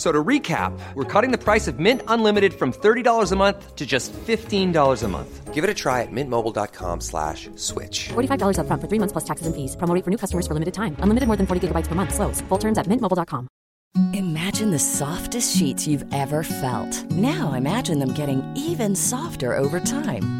F- So to recap, we're cutting the price of Mint Unlimited from $30 a month to just $15 a month. Give it a try at mintmobile.com slash switch. $45 upfront for three months plus taxes and fees. Promo for new customers for limited time. Unlimited more than 40 gigabytes per month. Slows. Full terms at mintmobile.com. Imagine the softest sheets you've ever felt. Now imagine them getting even softer over time.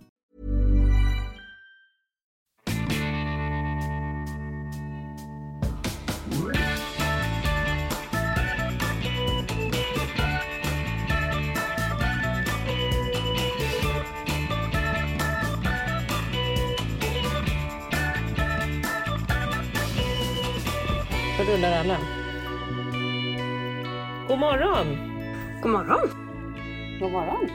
Rullar alla. God morgon! God morgon. God morgon.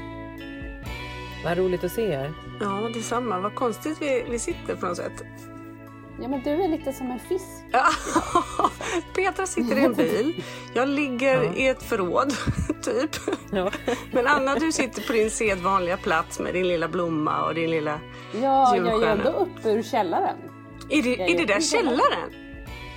Vad roligt att se er. Ja, detsamma. Vad konstigt vi, vi sitter på något sätt. Ja, men du är lite som en fisk. Petra sitter i en bil. Jag ligger Ja. i ett förråd, typ. Ja. Men Anna, du sitter på din sedvanliga plats med din lilla blomma och din lilla Ja, jag är julstjärna. ändå uppe ur källaren. Är det, Jag är det är där källaren. källaren?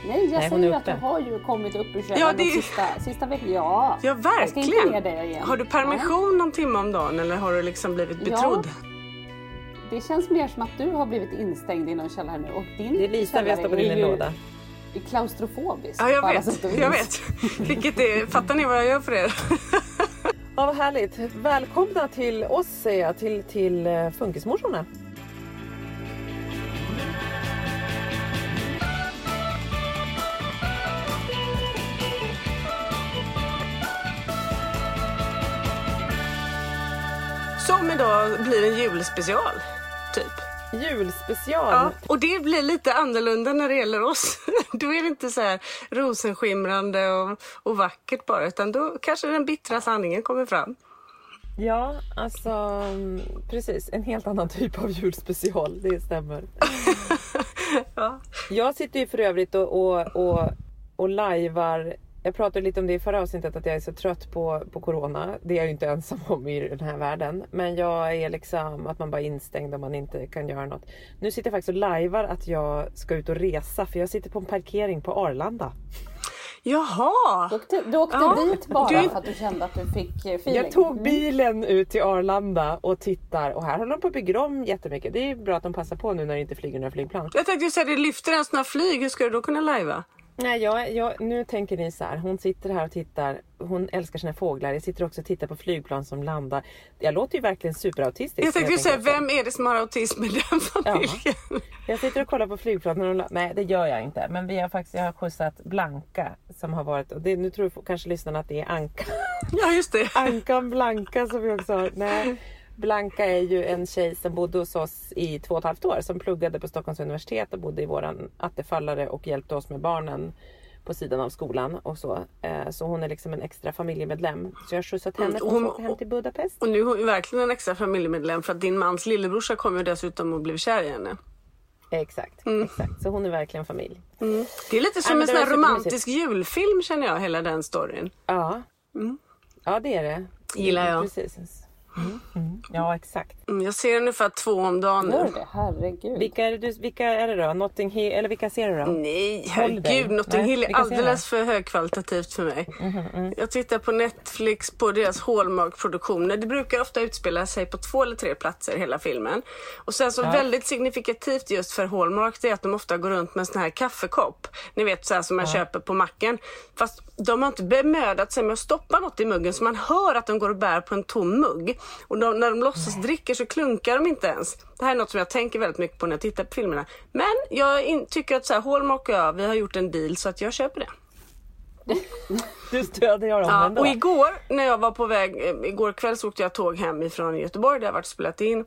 Nej, jag Nej, säger att uppe. har ju kommit upp ur källaren Ja, det de sista, sista veckan. Ja, Ja, Jag ska inte ner verkligen. Har du permission någon timme om dagen eller har du liksom blivit Ja. betrodd? Det känns mer som att du har blivit instängd i någon källare nu. Och din Det är Lisa vi har källare stoppat är in i en ju låda. klaustrofobisk. Ja, jag vet. Jag vet. Vilket är, fattar ni vad jag gör för er? Ja, vad härligt. Välkomna till oss säger jag, till, till eh, Funkismorsorna. Som idag blir en julspecial, typ. Julspecial. Ja, och det blir lite annorlunda när det gäller oss. Då är det inte så här rosenskimrande och, och vackert bara, utan då kanske den bittra sanningen kommer fram. Ja, alltså mm, precis. En helt annan typ av julspecial, det stämmer. Ja. Jag sitter ju för övrigt och, och, och, och lajvar. Jag pratade lite om det i förra avsnittet att jag är så trött på, på corona. Det är jag ju inte ensam om i den här världen. Men jag är liksom att man bara är instängd och man inte kan göra något. Nu sitter jag faktiskt och lajvar att jag ska ut och resa för jag sitter på en parkering på Arlanda. Jaha! Du åkte, du åkte Ja, dit bara du- för att du kände att du fick eh, feeling. Jag tog bilen ut till Arlanda och tittar och här håller de på att bygga om jättemycket. Det är bra att de passar på nu när det inte flyger några flygplan. Jag tänkte säga, det lyfter ens några flyg, hur ska du då kunna lajva? Nej, jag, jag, nu tänker ni så här. Hon sitter här och tittar. Hon älskar sina fåglar. Jag sitter också och tittar på flygplan som landar. Jag låter ju verkligen superautistisk. Jag tänkte säga, vem är det som har autism i den familjen? Jag sitter och kollar på flygplan. När de, nej, det gör jag inte. Men vi har faktiskt, jag har skjutsat Blanka som har varit. Och det, nu tror kanske lyssnarna att det är Anka. Ja, just det. Ankan Blanka som vi också har. Nej. Blanka är ju en tjej som bodde hos oss i två och ett halvt år. Som pluggade på Stockholms universitet och bodde i våran attefallare och hjälpte oss med barnen på sidan av skolan och så. Eh, Så hon är liksom en extra familjemedlem. Så jag har skjutsat henne Mm, för hon- att åka hem till Budapest. Och nu är hon verkligen en extra familjemedlem för att din mans lillebrorsa kom ju dessutom och blev kär i henne. Exakt, exakt. Så hon är verkligen familj. Det är lite som men en sån här romantisk julfilm känner jag, hela den storyn. Ja. Ja det är det. Gillar jag. Precis. Ja, exakt. Mm, Jag ser ungefär två om dagen Gör nu. det? Herregud. Vilka är det, du, vilka är det då? Notting Hill, eller vilka ser du då? Nej, herregud. Notting Hill är alldeles för högkvalitativt för mig. Mm-hmm, Jag tittar på Netflix på deras Hallmark-produktioner. Det brukar ofta utspela sig på två eller tre platser hela filmen. Och sen så väldigt signifikativt just för Hallmark det är att de ofta går runt med en sån här kaffekopp. Ni vet så här som man köper på macken. Fast de har inte bemödat sig med att stoppa något i muggen så man hör att de går och bär på en tom mugg. Och de, när de låtsas dricker så klunkar de inte ens. Det här är något som jag tänker väldigt mycket på när jag tittar på filmerna. Men jag in, tycker att så här, Hallmark och jag, vi har gjort en deal så att jag köper det. Du stödjer dem Ja, ändå. och igår när jag var på väg, eh, igår kväll så åkte jag tåg hem ifrån Göteborg där jag varit och spelat in.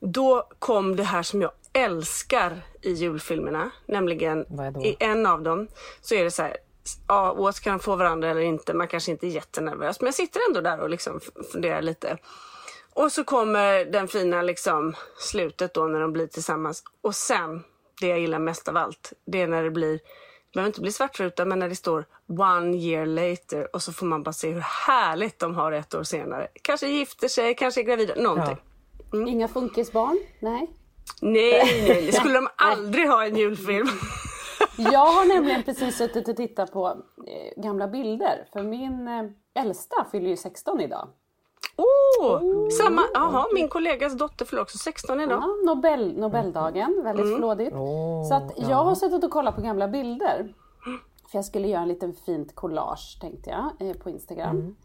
Då kom det här som jag älskar i julfilmerna, nämligen i en av dem så är det så här, ja, åt kan de få varandra eller inte, man kanske inte är jättenervös men jag sitter ändå där och liksom funderar lite. Och så kommer den fina liksom slutet då när de blir tillsammans och sen, det jag gillar mest av allt, det är när det blir det behöver inte bli svartruta men när det står one year later och så får man bara se hur härligt de har ett år senare. Kanske gifter sig, kanske är gravida, någonting. Inga funkisbarn? Nej. Nej, nej, det skulle de aldrig ha i en julfilm. Jag har nämligen precis suttit och tittat på eh, gamla bilder. För min eh, äldsta fyller ju 16 idag. Åh, samma, jaha, min kollegas dotter fyller också 16 idag. Ja, Nobel, Nobeldagen, väldigt Mm. flådigt. så att jag har suttit och kollat på gamla bilder. För jag skulle göra en liten fint collage tänkte jag eh, på Instagram. Mm.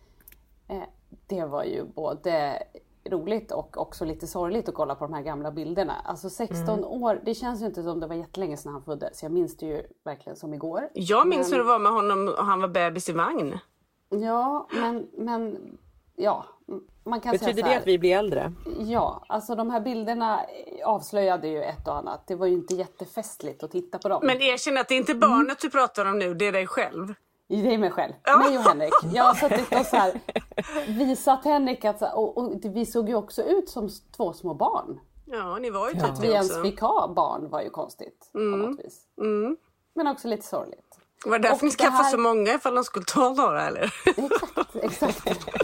Eh, det var ju både roligt och också lite sorgligt att kolla på de här gamla bilderna. Alltså 16 Mm. år, det känns ju inte som det var jättelänge sedan han föddes. Jag minns det ju verkligen som igår. Jag minns hur det var med honom och han var bebis i vagn. Ja, men, men ja. Man kan Betyder säga så det här, att vi blir äldre? Ja, alltså de här bilderna avslöjade ju ett och annat. Det var ju inte jättefestligt att titta på dem. Men erkänn att det är inte barnet du pratar om nu, det är dig själv. Det är mig själv. Mig och Henrik. Jag har suttit och så här, visat Henrik att, och, och vi såg ju också ut som två små barn. Ja, ni var ju typ Att vi ens fick ha barn var ju konstigt på något vis. Men också lite sorgligt. Var det därför ni skaffade här- så många ifall de skulle ta några eller? Exakt, exakt.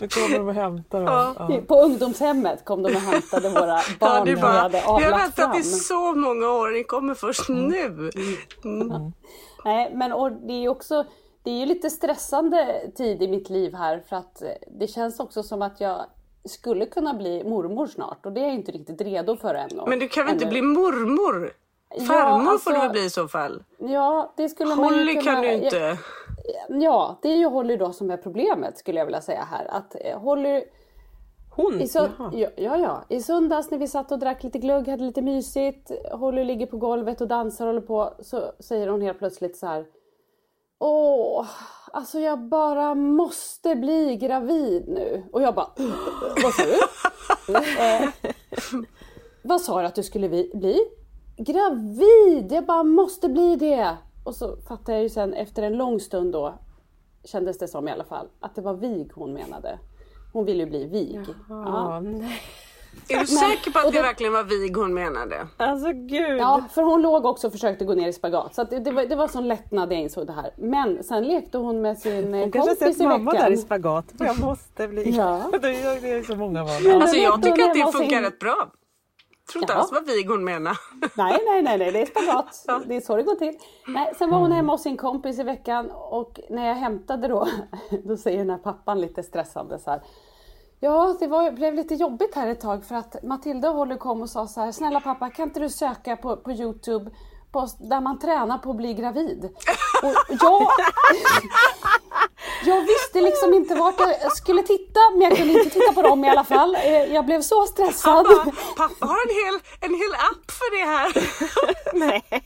Nu kommer de och hämtar dem. Ja. På ungdomshemmet kom de och hämtade våra Ja, barn vi bara, vi har väntat fram. i så många år, ni kommer först nu. Nej, men och det är ju också det är ju lite stressande tid i mitt liv här för att eh, det känns också som att jag skulle kunna bli mormor snart och det är jag inte riktigt redo för ännu. Men du kan väl inte Ännu. bli mormor? Ja, Farmor alltså- får du väl bli i så fall. Ja, det skulle man ju Holly kunna... kan du inte. Ja, det är ju Holly då som är problemet skulle jag vilja säga här. Att eh, Holly Hon? I, så, ja, ja, ja. I söndags när vi satt och drack lite glögg, hade lite mysigt, Holly ligger på golvet och dansar och håller på, så säger hon helt plötsligt så här. Åh, alltså jag bara måste bli gravid nu. Och jag bara, vad sa du? eh, vad sa du att du skulle bli? Gravid! Jag bara måste bli det. Och så fattade jag ju sen efter en lång stund då, kändes det som i alla fall, att det var vig hon menade. Hon ville ju bli vig. Ja. Ja, nej. Är du säker på att det det- verkligen var vig hon menade? Alltså gud. Ja, för hon låg också och försökte gå ner i spagat. Så att det, det, var, det var sån lättnad jag insåg det här. Men sen lekte hon med sin eh, Hon kanske har kompis sett i mamma veckan. där i spagat. Jag måste bli. Ja. Det är så många. Men- Alltså jag hon tycker att det funkar sin- rätt bra. Tror inte Ja. alls vad vig hon menar. Nej, nej, nej, nej, det är spagat. Det är så det går till. Nej, sen var hon hemma hos sin kompis i veckan och när jag hämtade då, då säger den här pappan lite stressande så här. Ja, det var, blev lite jobbigt här ett tag för att Matilda och Holly kom och sa så här, snälla pappa kan inte du söka på, på Youtube på, där man tränar på att bli gravid? Och jag, jag visste liksom inte vart jag skulle titta, men jag kunde inte titta på dem i alla fall. Eh, Jag blev så stressad. Pappa, pappa har en hel, en hel app för det här.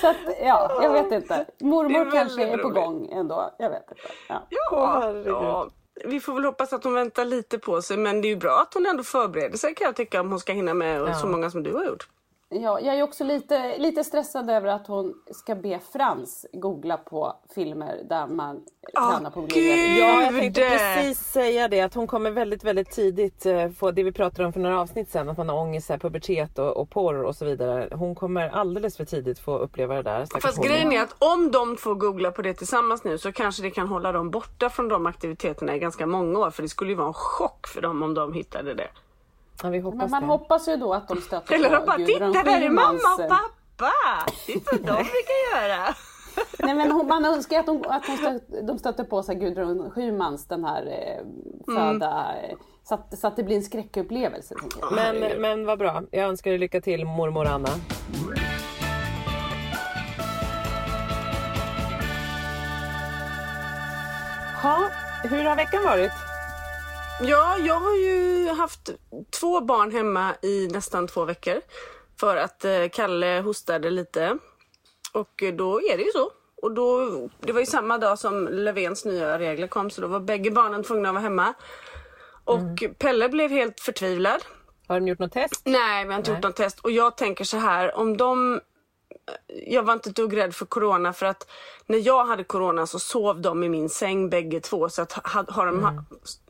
Så att, ja, jag vet inte. Mormor kanske är på roligt. gång ändå. Jag vet inte. Ja. Ja, herregud. Ja. Vi får väl hoppas att hon väntar lite på sig men det är ju bra att hon ändå förbereder sig kan jag tycka om hon ska hinna med så många som du har gjort. Ja, jag är också lite, lite stressad över att hon ska be Frans googla på filmer där man tränar på gud! Ja, jag tänkte precis säga det att hon kommer väldigt, väldigt tidigt eh, få det vi pratade om för några avsnitt sen, att man har ångest, så här, pubertet och, och porr och så vidare. Hon kommer alldeles för tidigt få uppleva det där. Fast hon. grejen är att om de två googlar på det tillsammans nu så kanske det kan hålla dem borta från de aktiviteterna i ganska många år. För det skulle ju vara en chock för dem om de hittade det. Ja, vi hoppas Men man det. hoppas ju då att de stöter Eller de på bara, Gudrun titta där är mamma och pappa! Det är så de brukar göra. Nej men hon, man önskar att, de, att de stöter på sig Gudrun Schymans den här eh, föda, eh, så, att, så att det blir en skräckupplevelse. Men, men vad bra. Jag önskar dig lycka till mormor Anna. Ha, hur har veckan varit? Ja, jag har ju haft två barn hemma i nästan två veckor. För att eh, Kalle hostade lite. Och eh, då är det ju så. Och då, det var ju samma dag som Löfvens nya regler kom så då var bägge barnen tvungna att vara hemma. Och Pelle blev helt förtvivlad. Har de gjort något test? Nej, vi har inte gjort något test. Och jag tänker så här, om de... Jag var inte ett dugg rädd för corona för att när jag hade corona så sov de i min säng bägge två. Så att ha- har de,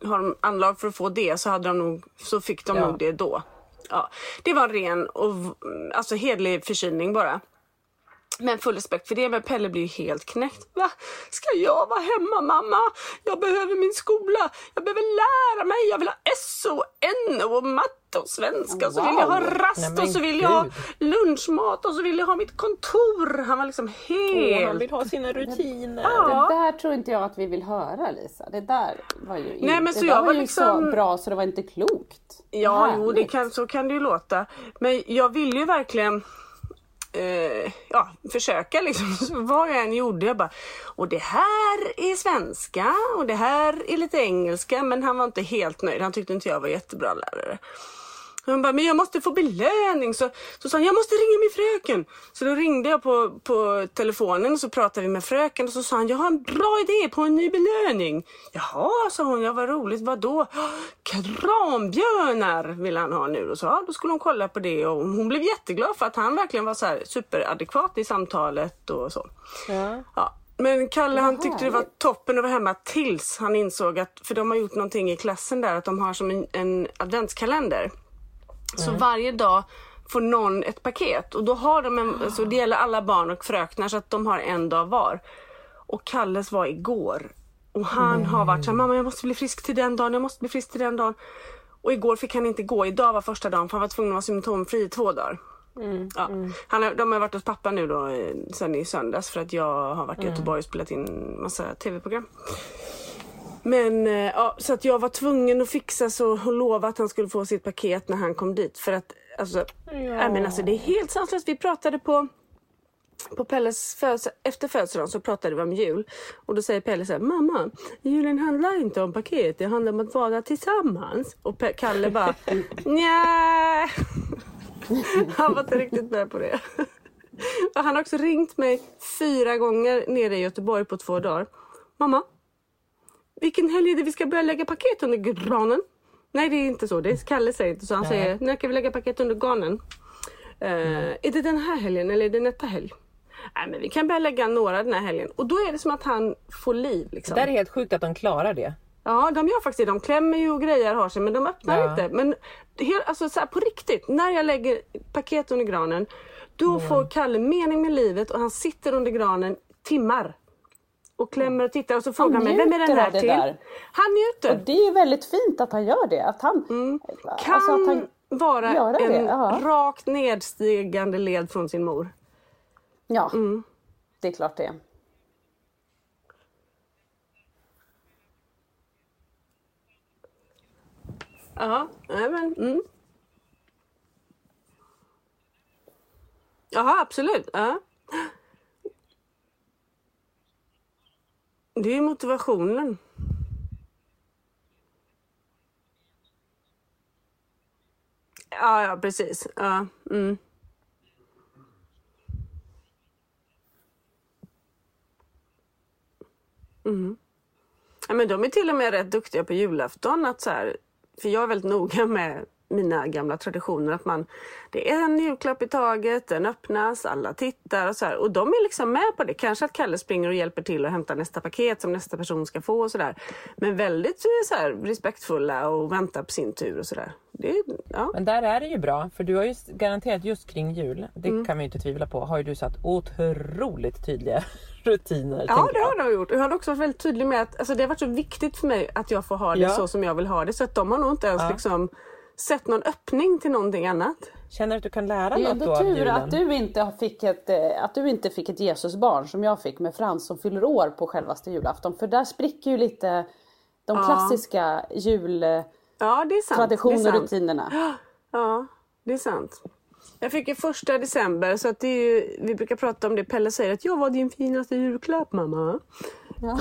har de anlag för att få det så, hade de nog, så fick de Ja. nog det då. Ja, det var en ren och alltså hedlig förkylning bara. Men full respekt för det, men Pelle blir ju helt knäckt. Va? Ska jag vara hemma mamma? Jag behöver min skola. Jag behöver lära mig. Jag vill ha SO, NO och matte och svenska. Och så vill jag ha Wow. rast Nej, och så vill jag ha gud. lunchmat och så vill jag ha mitt kontor. Han var liksom helt... Åh, han vill ha sina rutiner. Ja. Det där tror inte jag att vi vill höra Lisa. Det där var ju, inte, men så jag var ju liksom- så bra så det var inte klokt. Ja, jo, det kan, så kan det ju låta. Men jag vill ju verkligen eh, ja, försöka liksom. Så vad jag än gjorde, jag bara, och det här är svenska och det här är lite engelska. Men han var inte helt nöjd. Han tyckte inte jag var jättebra lärare. Han bara, men jag måste få belöning. Så, så sa han, jag måste ringa min fröken. Så då ringde jag på, på telefonen och så pratade vi med fröken och så sa han, jag har en bra idé på en ny belöning. Jaha, sa hon, ja vad roligt, vadå? Krambjörnar vill han ha nu. Och så, ja, då skulle hon kolla på det och hon blev jätteglad för att han verkligen var så här superadekvat i samtalet och så. Ja. Ja. Men Kalle han tyckte det var toppen att vara hemma tills han insåg att, för de har gjort någonting i klassen där, att de har som en, en adventskalender. Så varje dag får någon ett paket och då har de en, alltså det gäller alla barn och fröknar så att de har en dag var. Och Kalles var igår. Och han har varit så här, mamma jag måste bli frisk till den dagen, jag måste bli frisk till den dagen. Och igår fick han inte gå, idag var första dagen för han var tvungen att vara symptomfri i två dagar. Ja. Han har, de har varit hos pappa nu då eh, sen i söndags för att jag har varit i Göteborg och spelat in massa tv-program. Men eh, ja, så att jag var tvungen att fixa så och lova att han skulle få sitt paket när han kom dit. För att alltså, ja. men alltså det är helt sanslöst. Vi pratade på på Pelles födelse, efter födelsedagen så pratade vi om jul. Och då säger Pelle så här, mamma, julen handlar inte om paket, det handlar om att vara tillsammans. Och Pe- Kalle bara, nja. Han var inte riktigt med på det. Och han har också ringt mig fyra gånger nere i Göteborg på två dagar. Mamma, vilken helg är det vi ska börja lägga paket under granen? Nej, det är inte så. Det är Kalle säger inte så. Han säger, när kan vi lägga paket under granen? Eh, Är det den här helgen eller är det nästa helg? Nej, men vi kan börja lägga några den här helgen. Och då är det som att han får liv. Liksom. Det där är helt sjukt att de klarar det. Ja, de gör faktiskt det. De klämmer ju och grejer har sig, men de öppnar Ja. inte. Men alltså, så här, på riktigt, när jag lägger paket under granen, då får Kalle mening med livet och han sitter under granen timmar. Och klämmer och tittar och så frågar han mig, vem är den här till? där. Han njuter. Och det är väldigt fint att han gör det. Att han, Kan alltså att han, vara en rakt nedstigande led från sin mor. ja, Mm. det är klart det. Ja, nej men mm. Jaha, absolut. Ja. Det är ju motivationen. Ja, ja precis. Ja, mm. Mm. Ja, men de är till och med rätt duktiga på julafton. Att så här, för jag är väldigt noga med mina gamla traditioner. Att man, det är en julklapp i taget, den öppnas, alla tittar och så här. Och de är liksom med på det. Kanske att Kalle springer och hjälper till och hämtar nästa paket som nästa person ska få och sådär. Men väldigt så här, respektfulla och väntar på sin tur och sådär. Ja. Men där är det ju bra, för du har ju garanterat just kring jul, det Mm. kan ju inte tvivla på, har ju du satt otroligt tydliga rutiner. Ja det jag. har de gjort. Jag har också varit väldigt tydlig med att alltså, det har varit så viktigt för mig att jag får ha det Ja. så som jag vill ha det. Så att de har nog inte ens liksom, sett någon öppning till någonting annat. Känner du att du kan lära Det är något då ändå av tur julen? att du, inte fick ett, eh, att du inte fick ett Jesusbarn som jag fick med Frans som fyller år på självaste julafton. För där spricker ju lite de klassiska jultraditioner Ja det är sant. det är och rutinerna. Ja, det är sant. Jag fick ju första december så att det är ju, vi brukar prata om det. Pelle säger att jag var din finaste julklapp mamma.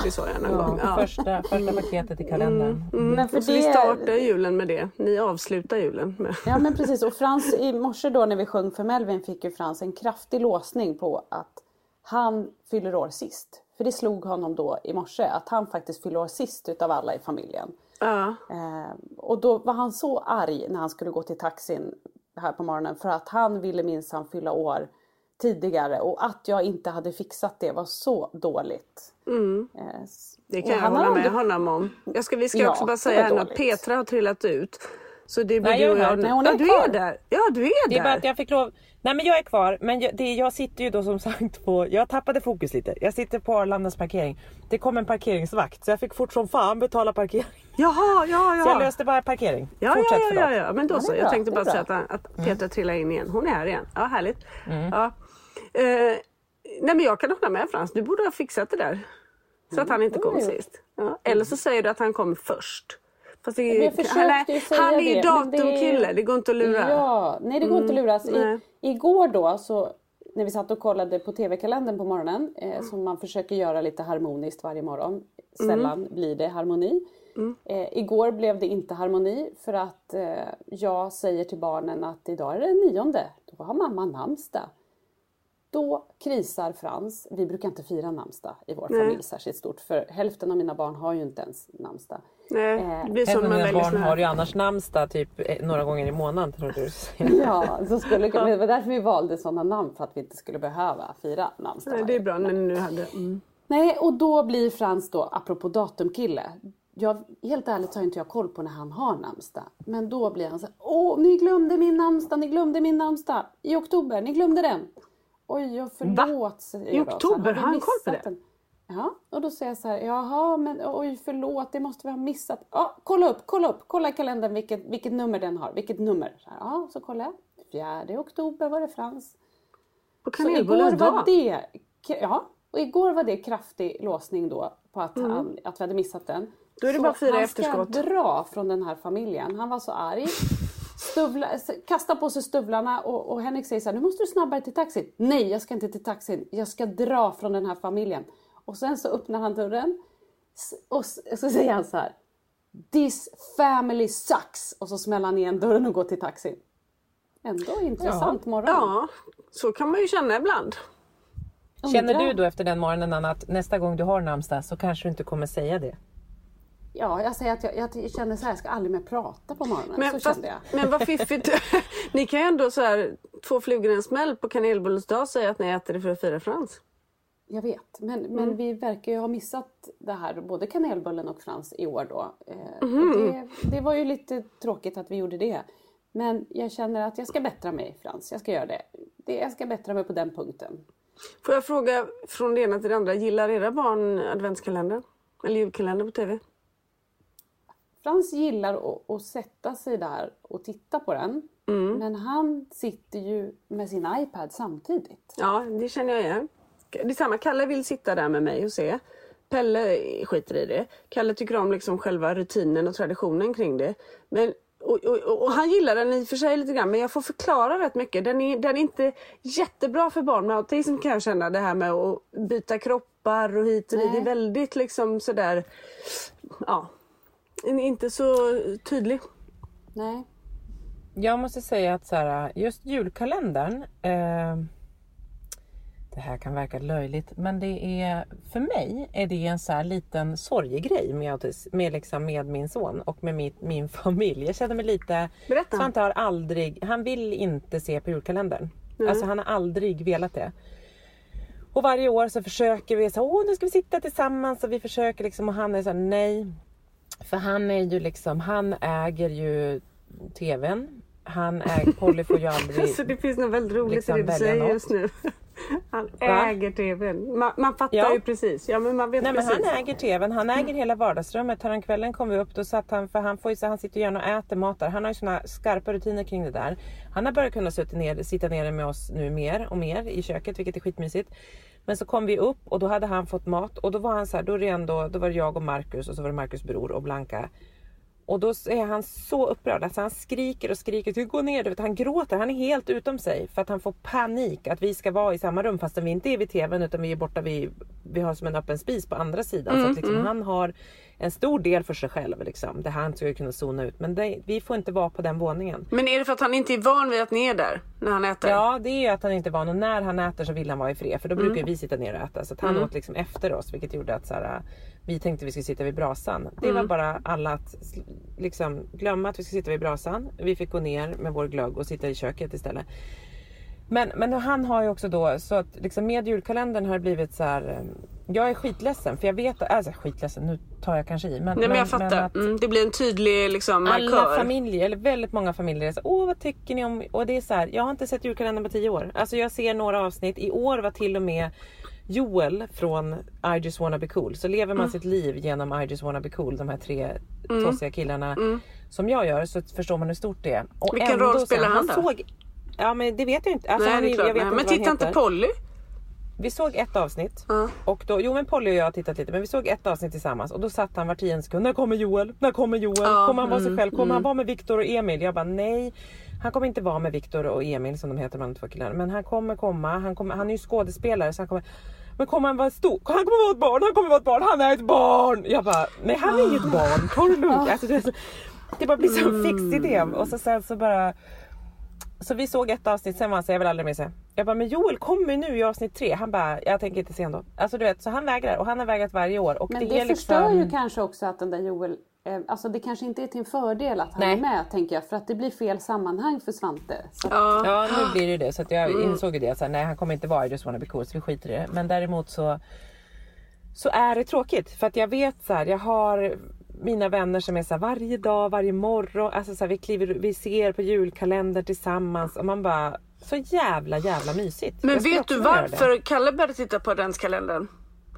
Det sa jag någon gång. Ja, Ja. första, första paketet i kalendern. Men för så vi det- startar julen med det. Ni avslutar julen med. Ja men precis och Frans i morse då när vi sjöng för Melvin fick ju Frans en kraftig låsning på att han fyller år sist. För det slog honom då i morse att han faktiskt fyller år sist utav alla i familjen. Ja. Eh, och då var han så arg när han skulle gå till taxin här på morgonen för att han ville minsann fylla år tidigare och att jag inte hade fixat det var så dåligt. Eh, s- Det och kan jag han har hålla med ändå- honom om. Jag ska, vi ska Ja, också bara säga här att. Petra har trillat ut. Så det borde Nej, jag är och här. jag... Nej, hon är ja, du kvar. är där. Ja, du är Det är bara där. att jag fick lov... Nej men jag är kvar men jag, det, jag sitter ju då som sagt på... Jag tappade fokus lite. Jag sitter på Arlandas parkering. Det kom en parkeringsvakt så jag fick fort som fan betala parkering. Jaha, ja, ja. Så jag löste bara parkering. Ja, Fortsätt ja, ja, ja, ja, men då Ja, så. Jag tänkte bara säga att, att Petra trillar in igen. Hon är här igen. Ja, härligt. Ja. Eh, nej, men jag kan hålla med Frans. Du borde ha fixat det där. Så att han inte kom jag sist. Ja. Eller så säger du att han kommer först. Fast det, han är, han är ju det, men det- datumkille. Det går inte att lura. Ja, nej det går inte att luras. Mm, nej. I, igår då så när vi satt och kollade på tv-kalendern på morgonen eh, som man försöker göra lite harmoniskt varje morgon. Sällan Mm. blir det harmoni. Eh, igår blev det inte harmoni för att eh, jag säger till barnen att idag är det nionde. Då har mamma namnsdag. Då krisar Frans. Vi brukar inte fira namnsdag i vår familj särskilt stort för hälften av mina barn har ju inte ens namnsdag. Nej, Eh, det blir Även när man mina barn såna har ju annars namnsdag typ eh, några gånger i månaden tror du. Ja, så skulle, men det var därför vi valde sådana namn för att vi inte skulle behöva fira namnsdag. Nej, det är bra när ni nu hade... Mm. Nej, och då blir Frans då, apropå datumkille. Jag, helt ärligt har inte jag koll på när han har namnsdag. Men då blir han så här, åh, ni glömde min namnsdag, ni glömde min namnsdag. I oktober, ni glömde den. Oj, ja, förlåt. säger I jag. Så oktober? Har han koll på det? den? Ja, och då säger jag så här, jaha, men oj, förlåt, det måste vi ha missat. Ja, kolla upp, kolla upp, kolla i kalendern vilket, vilket nummer den har, vilket nummer. Så här, ja, så kollar jag. Fjärde oktober var det Frans. På Så kanelbullens var dag. det, ja, och igår var det kraftig låsning då på att, han, att vi hade missat den. Mm. Då är det Så bara att fira han efterskott. ska dra från den här familjen. Han var så arg. Stövla, kasta på sig stövlarna och, och Henrik säger så här, nu måste du snabbare till taxin. Nej, jag ska inte till taxin. Jag ska dra från den här familjen. Och sen så öppnar han dörren och så säger han så här. This family sucks. Och så smäller han igen dörren och går till taxin. Ändå intressant morgon. Ja, så kan man ju känna ibland. Känner du då efter den morgonen Anna, att nästa gång du har namnsdag så kanske du inte kommer säga det? Ja, jag säger att jag, jag känner så här, jag ska aldrig mer prata på morgonen. Men, så fast, kände jag. men vad fiffigt. ni kan ju ändå så här, två flugor i en smäll på kanelbullens dag säga att ni äter det för att fira Frans. Jag vet, men, men Mm. vi verkar ju ha missat det här, både kanelbullen och Frans i år då. Och det, det var ju lite tråkigt att vi gjorde det. Men jag känner att jag ska bättra mig Frans, jag ska göra det. det jag ska bättra mig på den punkten. Får jag fråga från det ena till det andra. Gillar era barn adventskalendern? Eller julkalender på TV? Frans gillar att, att sätta sig där och titta på den. Mm. Men han sitter ju med sin iPad samtidigt. Ja, det känner jag igen. Det är samma. Kalle vill sitta där med mig och se. Pelle skiter i det. Kalle tycker om liksom själva rutinen och traditionen kring det. Men, och, och, och, och han gillar den i och för sig lite grann men jag får förklara rätt mycket. Den är, den är inte jättebra för barn med autism kan jag känna. Det här med att byta kroppar och hit och dit. Det är väldigt liksom sådär, ja, inte så tydlig. Nej. Jag måste säga att så här, just julkalendern. Eh, det här kan verka löjligt men det är för mig är det en så här liten sorgegrej med, autism, med, liksom, med min son och med min, min familj. Jag känner mig lite... Berätta. Svante har aldrig, han vill inte se på julkalendern. Alltså han har aldrig velat det. Och varje år så försöker vi så åh nu ska vi sitta tillsammans och vi försöker liksom och han är så här, nej. För han är ju liksom, han äger ju tvn. Han äger, Polly får ju aldrig Alltså det finns något väldigt roligt liksom i det du säger något. just nu. Han Va? äger tvn. Man, man fattar Ja. ju precis. Ja men man vet Nej men precis. han äger tvn, han äger hela vardagsrummet. Häromkvällen kom vi upp, då satt han, för han får ju han sitter gärna och äter mat där. Han har ju såna skarpa rutiner kring det där. Han har börjat kunna sitta ner, sitta ner med oss nu mer och mer i köket, vilket är skitmysigt. Men så kom vi upp och då hade han fått mat och då var han så här, då, är det ändå, då var det jag och Marcus och så var det Marcus bror och Blanka. Och då är han så upprörd, alltså han skriker och skriker, du gå ner, du vet, han gråter, han är helt utom sig för att han får panik att vi ska vara i samma rum fastän vi inte är vid tvn utan vi är borta vid, vi har som en öppen spis på andra sidan. så att liksom, han har en stor del för sig själv liksom, där han skulle kunna zona ut. Men det, vi får inte vara på den våningen. Men är det för att han inte är van vid att ni är där när han äter? Ja det är ju att han inte är van och när han äter så vill han vara i fred för då Mm. brukar vi sitta ner och äta. Så att han åt liksom efter oss vilket gjorde att så här, vi tänkte vi skulle sitta vid brasan. Det Mm. var bara alla att liksom, glömma att vi ska sitta vid brasan. Vi fick gå ner med vår glögg och sitta i köket istället. Men, men han har ju också då, så att liksom med julkalendern har det blivit så här. eh, Jag är skitledsen för jag vet, alltså skitledsen, nu tar jag kanske i. Men, Nej men jag fattar. att- mm, det blir en tydlig liksom, alla markör. familjer, eller väldigt många familjer är så åh vad tycker ni om... Och det är så här, jag har inte sett julkalendern på tio år. Alltså jag ser några avsnitt. I år var till och med Joel från I just wanna be cool. Så lever man Mm. sitt liv genom I just wanna be cool, de här tre tossiga killarna som jag gör så förstår man hur stort det är. Och Mm. Vilken roll spelar han då? Såg, ja men det vet jag inte. Alltså, Nej han, det är klart. jag vet inte Men titta inte. Polly. Vi såg ett avsnitt. Ja. Och då, jo men Polly och jag har tittat lite men vi såg ett avsnitt tillsammans och då satt han var tionde sekund. När kommer Joel? När kommer Joel? Ja, kommer han vara sig mm, själv? Kommer han vara med Viktor och Emil? Jag bara nej. Han kommer inte vara med Viktor och Emil som de heter de två killarna. Men han kommer komma. Han, kommer, han är ju skådespelare så han kommer men kommer han vara stor? Han kommer vara ett barn, han kommer vara ett barn, han är ett barn! Jag bara, nej han är inget barn, ta det lugnt. Alltså, det, det bara blir så Mm. fix idé. Och så sen så bara så vi såg ett avsnitt, sen var han så jag vill aldrig mer se. Jag bara, men Joel kommer ju nu i avsnitt tre. Han bara, jag tänker inte se ändå. Alltså du vet, så han vägrar och han har vägrat varje år. Och Men det, det, är förstör liksom... ju kanske också att den där Joel, eh, alltså det kanske inte är till en fördel att han Nej. är med tänker jag. För att det blir fel sammanhang för Svante. Så, Ja. Ja nu blir det ju det så att jag Mm. insåg ju det. Så här, nej han kommer inte vara I just wanna be cool så vi skiter i det. Men däremot så så är det tråkigt för att jag vet så här, jag har mina vänner som är så här, varje dag, varje morgon, alltså så här, vi, kliver, vi ser på julkalendern tillsammans och man bara så jävla jävla mysigt. Men vet du varför Kalle började titta på adventskalendern?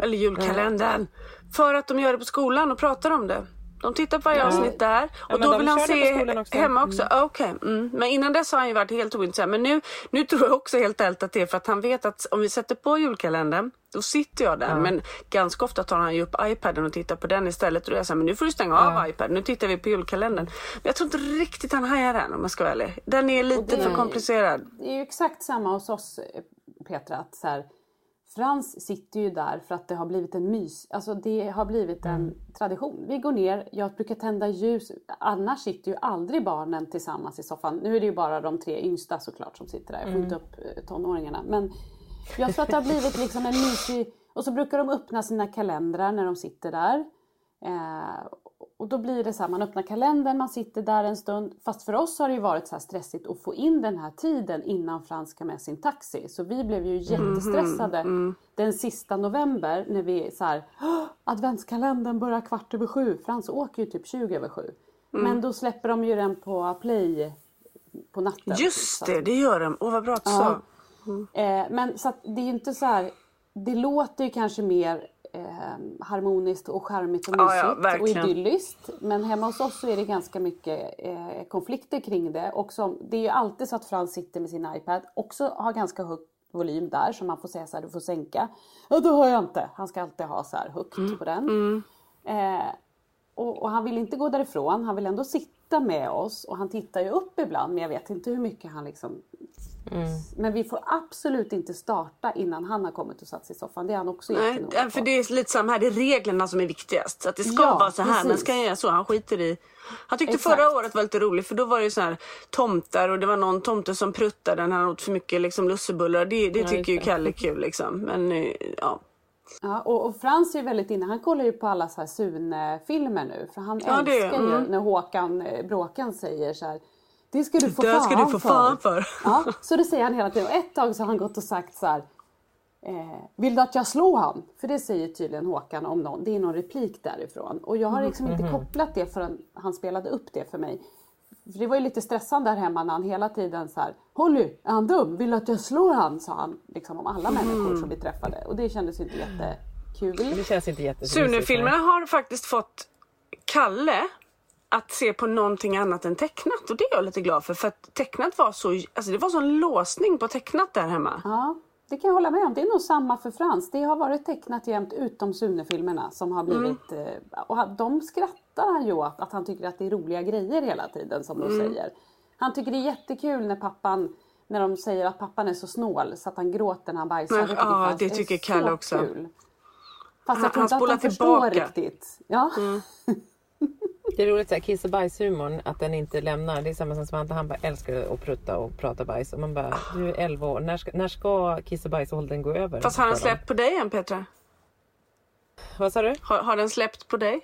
Eller julkalendern. För att de gör det på skolan och pratar om det. De tittar på varje avsnitt där. Och men då vill han se också. hemma också. Ah, Okej, mm. Men innan dess har han ju varit helt ointresserad. Men nu, nu tror jag också helt ärligt att det är för att han vet att om vi sätter på julkalendern då sitter jag där. Men ganska ofta tar han ju upp iPaden och tittar på den istället. Och då är jag så här, men nu får du stänga av iPaden. Nu tittar vi på julkalendern. Men jag tror inte riktigt han hajar den om jag ska vara ärlig. Den är lite det för är- komplicerad. Det är ju exakt samma hos oss Petra. Att så här, Frans sitter ju där för att det har blivit en mys. Alltså det har blivit en Mm. tradition. Vi går ner, jag brukar tända ljus. Annars sitter ju aldrig barnen tillsammans i soffan. Nu är det ju bara de tre yngsta såklart som sitter där. Jag får inte Mm. upp eh, tonåringarna. Men jag tror att det har blivit liksom en mysig... Och så brukar de öppna sina kalendrar när de sitter där. Eh, och då blir det så här, man öppnar kalendern, man sitter där en stund. Fast för oss har det ju varit så här stressigt att få in den här tiden innan Frans ska med sin taxi. Så vi blev ju jättestressade den sista november när vi så här, "Åh, adventskalendern börjar kvart över sju. Frans åker ju typ 20 över sju. Men då släpper de ju den på play på natten. Just det, det gör de. Åh vad bra att du Ja. sa. Eh, men så att det är ju inte så här. Det låter ju kanske mer eh, harmoniskt och charmigt och Ja, mysigt ja, och verkligen. idylliskt. Men hemma hos oss så är det ganska mycket eh, konflikter kring det. Och som, det är ju alltid så att Frans sitter med sin iPad. Också har ganska hög volym där som man får säga så här, du får sänka. Ja, det har jag inte. Han ska alltid ha så här högt Mm. på den. Eh, och, och han vill inte gå därifrån. Han vill ändå sitta med oss. Och han tittar ju upp ibland. Men jag vet inte hur mycket han liksom Men vi får absolut inte starta innan han har kommit och satt sig i soffan. Det är han också Nej, för på. det är lite samma här, det är reglerna som är viktigast. Att det ska Ja, vara så här, men precis. ska jag göra så? Han skiter i. Han tyckte Exakt. förra året var lite roligt för då var det ju så här tomtar och det var någon tomte som pruttade när han åt för mycket liksom, lussebullar. Det, det tycker ju Kalle är kul liksom. Men eh, ja. Ja, och, och Frans är ju väldigt inne. Han kollar ju på alla så här Sune-filmer nu. För han Ja, älskar ju mm. när Håkan eh, Bråkan säger så här. Det ska du få Det fan du få fan för." Ja, så det säger han hela tiden. Och ett tag så har han gått och sagt så här. Eh, vill du att jag slår han? För det säger tydligen Håkan om någon. Det är någon replik därifrån. Och jag har liksom Mhm. inte kopplat det förrän han spelade upp det för mig. För det var ju lite stressande där hemma när han hela tiden så här. Holly, är han dum? Vill du att jag slår han? Sa han liksom om alla människor som vi träffade. Och det kändes ju inte jättekul. Det känns inte jättemysigt. Sune-filmerna har faktiskt fått Kalle att se på någonting annat än tecknat och det är jag lite glad för. För att tecknat var så, alltså det var sån låsning på tecknat där hemma. Ja, det kan jag hålla med om. Det är nog samma för Frans. Det har varit tecknat jämt utom Sune-filmerna som har blivit... Mm. Och han- de skrattar han ju åt, att han tycker att det är roliga grejer hela tiden som Mm. de säger. Han tycker det är jättekul när pappan när de säger att pappan är så snål så att han gråter när han bajsar. Men, tycker ja, det tycker Kalle också. Kul. Fast Han- jag tror han inte att de förstår tillbaka. riktigt. Ja. Det är roligt såhär kiss och bajshumorn, att den inte lämnar. Det är samma som Svante, han bara älskar att prutta och prata bajs. Och man bara, du är 11 år, när ska, när ska kiss och bajsåldern gå över? Fast har den släppt på dig än Petra? Vad sa du? Har, har den släppt på dig?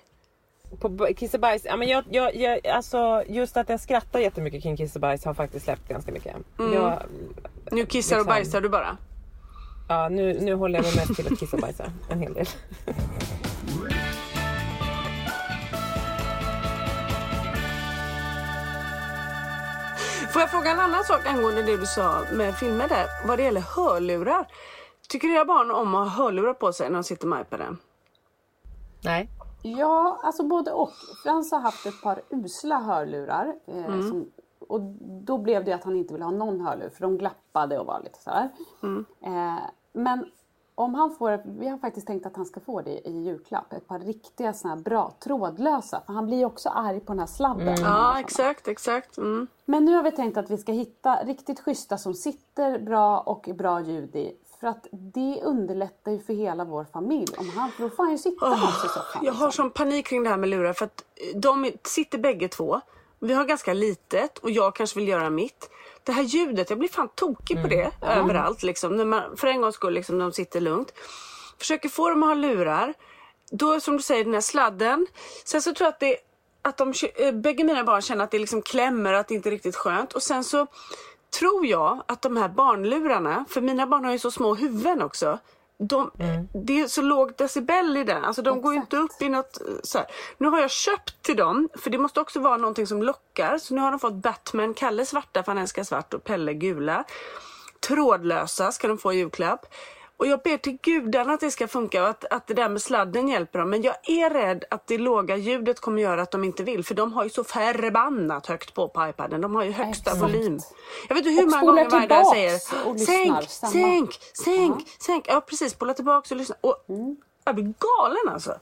På kiss och bajs? Ja, men jag, jag, jag, alltså, just att jag skrattar jättemycket kring kiss och bajs har faktiskt släppt ganska mycket. Jag, Nu kissar och Liksom. bajsar du bara. ja, nu, nu håller jag mig mest till att kissa och bajsa en hel del. Får jag fråga en annan sak angående det du sa med filmer där? Vad det gäller hörlurar. Tycker era barn om att ha hörlurar på sig när de sitter med iPaden? Nej. Ja, alltså både och. Frans har haft ett par usla hörlurar. Eh, som, och då blev det att han inte ville ha någon hörlur för de glappade och var lite sådär. Eh, men om han får, vi har faktiskt tänkt att han ska få det i julklapp. Ett par riktiga sådana här bra trådlösa. För han blir ju också arg på den här sladden. Ja, exakt, exakt. Mm. Men nu har vi tänkt att vi ska hitta riktigt schyssta som sitter bra och bra ljud i. För att det underlättar ju för hela vår familj. Om han, för då får han ju sitta oss i soffan. Jag har liksom. sån panik kring det här med lurar för att de sitter bägge två. Vi har ganska litet och jag kanske vill göra mitt. Det här ljudet, jag blir fan tokig på det överallt. Liksom, när man, för en gångs skull, liksom, de sitter lugnt. Försöker få dem att ha lurar. Då som du säger, den här sladden. Sen så tror jag att det att de, äh, bägge mina barn känner att det liksom klämmer och att det inte är riktigt skönt. Och sen så tror jag att de här barnlurarna, för mina barn har ju så små huvuden också. De, Det är så låg decibel i den, alltså de går ju inte upp i något eh, så här. Nu har jag köpt till dem, för det måste också vara någonting som lockar. Så nu har de fått Batman, Kalle svarta för han älskar svart och Pelle gula. Trådlösa ska de få i julklapp. Och jag ber till gudarna att det ska funka och att, att det där med sladden hjälper dem. Men jag är rädd att det låga ljudet kommer göra att de inte vill. För de har ju så förbannat högt på på iPaden. De har ju högsta Exakt. volym. Jag vet inte hur Och många gånger varje dag jag säger och lyssnar. sänk, Samma. sänk, sänk, sänk. Ja precis, spola tillbaks och lyssna. Och Jag blir galen alltså.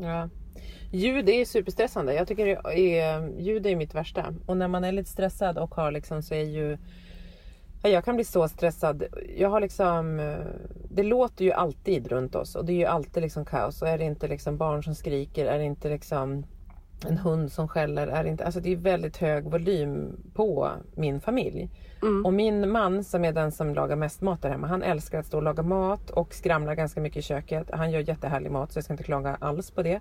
Ja. Ljud är superstressande. Jag tycker det är, ljud är mitt värsta. Och när man är lite stressad och har liksom så är ju... Ja, jag kan bli så stressad. Jag har liksom... eh, Det låter ju alltid runt oss och det är ju alltid liksom kaos. Och är det inte liksom barn som skriker, är det inte liksom en hund som skäller, är det inte... Alltså det är väldigt hög volym på min familj. Och min man som är den som lagar mest mat där hemma, han älskar att stå och laga mat och skramlar ganska mycket i köket. Han gör jättehärlig mat så jag ska inte klaga alls på det.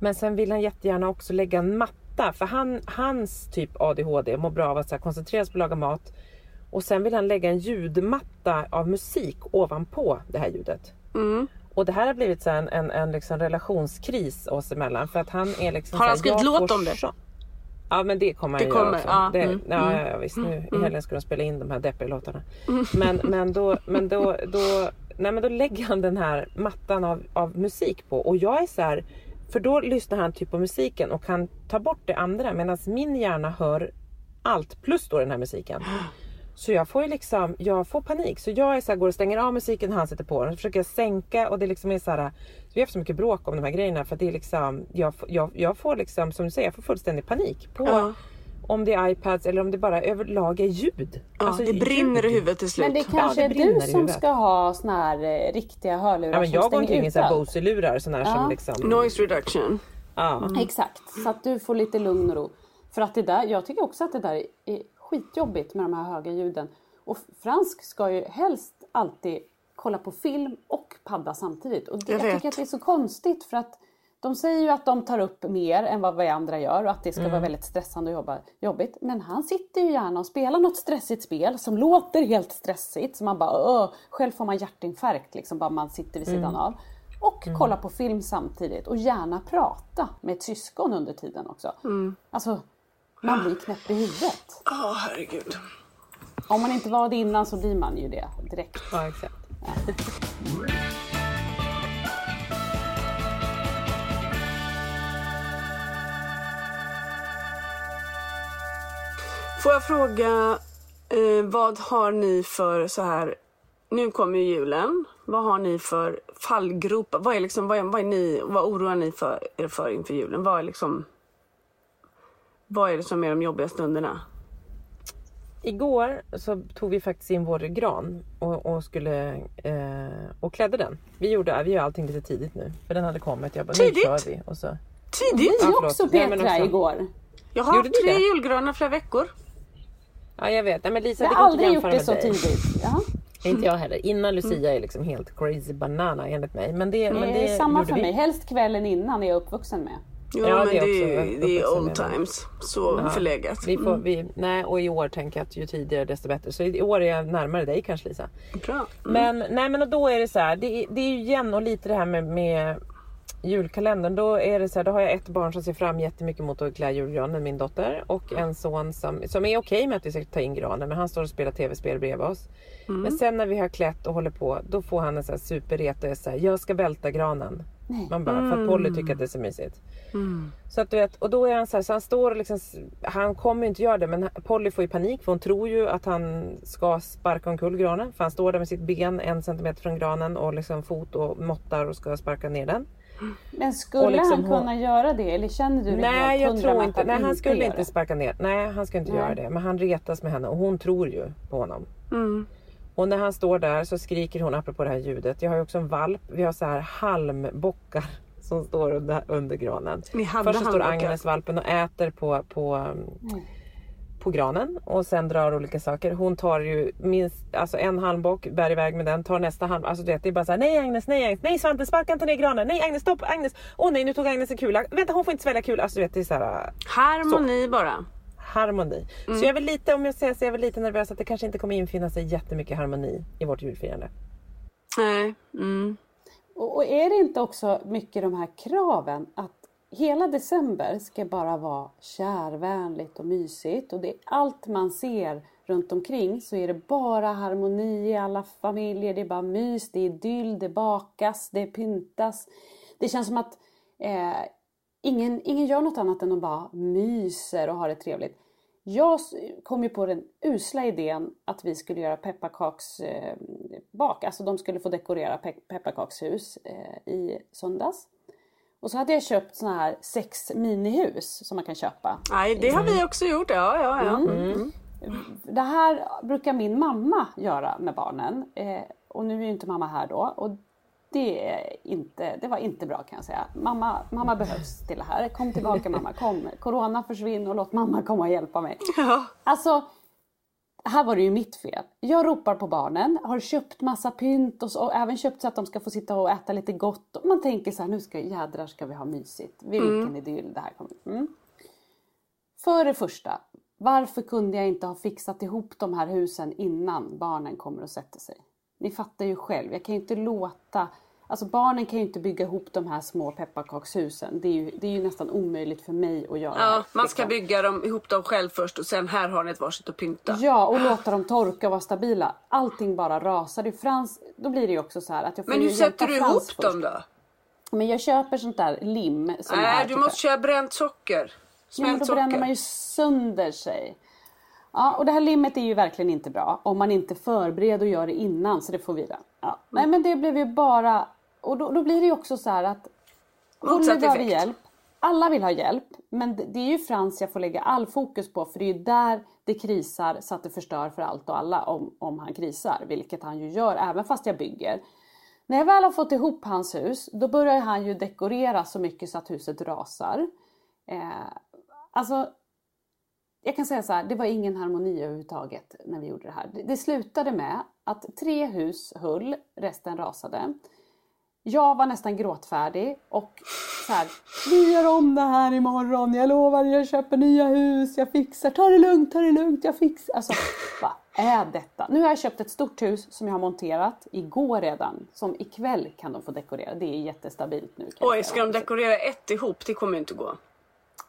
Men sen vill han jättegärna också lägga en matta för han, hans typ ADHD mår bra av att så här, koncentrera sig på att laga mat. Och sen vill han lägga en ljudmatta av musik ovanpå det här ljudet. Och det här har blivit så en, en, en liksom relationskris oss emellan. För att han är liksom Har han skrivit låt om det? så- Ja men det kommer han Det göra kommer, också. ja, det, mm, ja, ja, ja, visst. Nu i helgen ska de spela in de här deppiga låtarna. Men, men, då, men, då, då, nej, men då lägger han den här mattan av, av musik på. Och jag är så här, för då lyssnar han typ på musiken och kan ta bort det andra. Medan min hjärna hör allt plus då den här musiken. Så jag får ju liksom, jag får panik. Så jag är så här, går och stänger av musiken, han sätter på den. Så försöker jag sänka och det liksom är så här. Så vi har haft så mycket bråk om de här grejerna för att det är liksom, jag, jag, jag får liksom, som du säger, jag får fullständig panik. På, Ja. om det är iPads eller om det bara överlag är ljud. Ja, Alltså, det brinner i ljud. huvudet till slut. Men det kanske det är du i som ska ha såna här eh, riktiga hörlurar Ja, men jag går stänger omkring i. Bose-lurar såna här Ja. som liksom... Noise reduction. Ja. Exakt, så att du får lite lugn och ro. För att det där, jag tycker också att det där är skitjobbigt med de här höga ljuden. Och Fransk ska ju helst alltid kolla på film och padda samtidigt. Och det, Jag jag, tycker att det är så konstigt för att de säger ju att de tar upp mer än vad vi andra gör och att det ska Mm. vara väldigt stressande och jobba, jobbigt. Men han sitter ju gärna och spelar något stressigt spel som låter helt stressigt. Så man bara Åh! Själv får man hjärtinfarkt liksom bara man sitter vid sidan Mm. av. Och kolla på film samtidigt och gärna prata med ett syskon under tiden också. Alltså, man blir knäpp i huvudet. Ja, herregud. Om man inte var det innan så blir man ju det direkt. ja, exakt. Får jag fråga, eh, vad har ni för så här, nu kommer ju julen. Vad har ni för fallgropar? Vad är liksom, vad är, vad är ni, vad oroar ni för, er för inför julen? Vad är liksom, vad är det som är de jobbiga stunderna? Igår så tog vi faktiskt in vår gran och, och skulle eh, och klädde den. Vi gjorde vi gör allting lite tidigt nu för den hade kommit. Jag bara, nu Tidigt? kör vi. Och så, Tidigt! Vi Ja, också Nej, Petra också- igår. Jag har haft tre julgranar flera veckor. ja jag vet, Nej, men Lisa Jag har aldrig gjort det så dig. tidigt. Ja. Inte jag heller. Innan Lucia är liksom helt crazy banana enligt mig. Men det, men Det det är samma för vi. mig. Helst kvällen innan är jag uppvuxen med. Ja, Ja, men det det är det är old times. Så förlegat. Vi får, vi, nej, och i år tänker jag att ju tidigare desto bättre. Så i år är jag närmare dig kanske Lisa. Bra. Men, nej, men och då är det så här, det, är- det är ju igen och lite det här med, med julkalendern. Då är det så här, då har jag ett barn som ser fram jättemycket mot att klä julgranen, min dotter. Och en son som, som är okej med att vi ska ta in granen men han står och spelar tv-spel bredvid oss. Men sen när vi har klätt och håller på då får han en så här superret och är så här, jag ska välta granen. Man bara, för att Polly tycker att det är så mysigt. Så att du vet, och då är han så här, så han står och liksom, han kommer ju inte göra det men Polly får ju panik för hon tror ju att han ska sparka omkull granen. För han står där med sitt ben en centimeter från granen och liksom fot och måttar och ska sparka ner den. Men skulle liksom han hon- kunna göra det? Eller känner du Nej jag tror inte, nej han skulle inte sparka ner, nej han ska inte Nej. göra det. Men han retas med henne och hon tror ju på honom. Mm. Och när han står där så skriker hon apropå det här ljudet. Jag har ju också en valp, vi har så här halmbockar som står under, under granen. Först så står? Agnes valpen och äter på, på, um, på granen och sen drar olika saker. Hon tar ju minst alltså en halmbock, bär iväg med den, tar nästa halm. Alltså det är bara så här, nej Agnes, nej Agnes, nej Svante sparka inte ner granen, nej Agnes stopp, Agnes, åh nej nu tog Agnes en kula, vänta hon får inte svälja kula. Alltså vet det är så här Harmoni bara. harmoni. Så jag är väl lite, om jag säger så, jag är väl lite nervös att det kanske inte kommer infinna sig jättemycket harmoni i vårt julfirande. Nej. Mm. Och, och är det inte också mycket de här kraven att hela december ska bara vara kärvänligt och mysigt och det är allt man ser runt omkring så är det bara harmoni i alla familjer, det är bara mys, det är idyll, det bakas, det pyntas. Det känns som att eh, ingen, ingen gör något annat än att bara myser och har det trevligt. Jag kom ju på den usla idén att vi skulle göra pepparkaksbak. Eh, alltså de skulle få dekorera pe- pepparkakshus eh, i söndags. Och så hade jag köpt såna här sex minihus som man kan köpa. Nej, det har vi också gjort. Ja, ja, ja. Mm. Det här brukar min mamma göra med barnen. Eh, och nu är ju inte mamma här då. Och det, är inte, det var inte bra kan jag säga. Mamma, mamma behövs till det här. Kom tillbaka mamma, kom. Corona försvinner och låt mamma komma och hjälpa mig. Ja. Alltså, här var det ju mitt fel. Jag ropar på barnen, har köpt massa pynt och, så, och även köpt så att de ska få sitta och äta lite gott. Och man tänker så här, nu ska jädrar ska vi ha mysigt. Vilken idyll det här kommer mm. För det första, varför kunde jag inte ha fixat ihop de här husen innan barnen kommer och sätter sig? Ni fattar ju själv, jag kan ju inte låta Alltså barnen kan ju inte bygga ihop de här små pepparkakshusen. Det är ju, det är ju nästan omöjligt för mig att göra. Ja, man ska liksom. bygga dem, ihop dem själv först och sen här har ni ett varsitt att pynta. Ja, och låta dem torka och vara stabila. Allting bara rasade. Frans, då blir det ju också så här att jag får Men hur sätter du ihop först. dem då? Men jag köper sånt där lim. Nej, du typ- måste köra bränt socker. Ja, men Smält då bränner socker. man ju sönder sig. Ja, och det här limmet är ju verkligen inte bra om man inte förbereder och gör det innan så det får vila. Ja. Nej men det blev ju bara, och då, då blir det ju också så här att Motsatt behöver effekt. hjälp. alla vill ha hjälp, men det det är ju Frans jag får lägga all fokus på för det är ju där det krisar så att det förstör för allt och alla om, om han krisar, vilket han ju gör även fast jag bygger. När jag väl har fått ihop hans hus, då börjar han ju dekorera så mycket så att huset rasar. Eh, alltså, jag kan säga så här, det var ingen harmoni överhuvudtaget när vi gjorde det här. Det, slutade med att tre hus höll, resten rasade. Jag var nästan gråtfärdig och så här, vi gör om det här imorgon, jag lovar, jag köper nya hus, jag fixar, ta det lugnt, ta det lugnt, jag fixar. Alltså, vad är detta? Nu har jag köpt ett stort hus som jag har monterat igår redan, som ikväll kan de få dekorera. Det är jättestabilt nu. Oj, ska de dekorera ett ihop? Det kommer ju inte gå.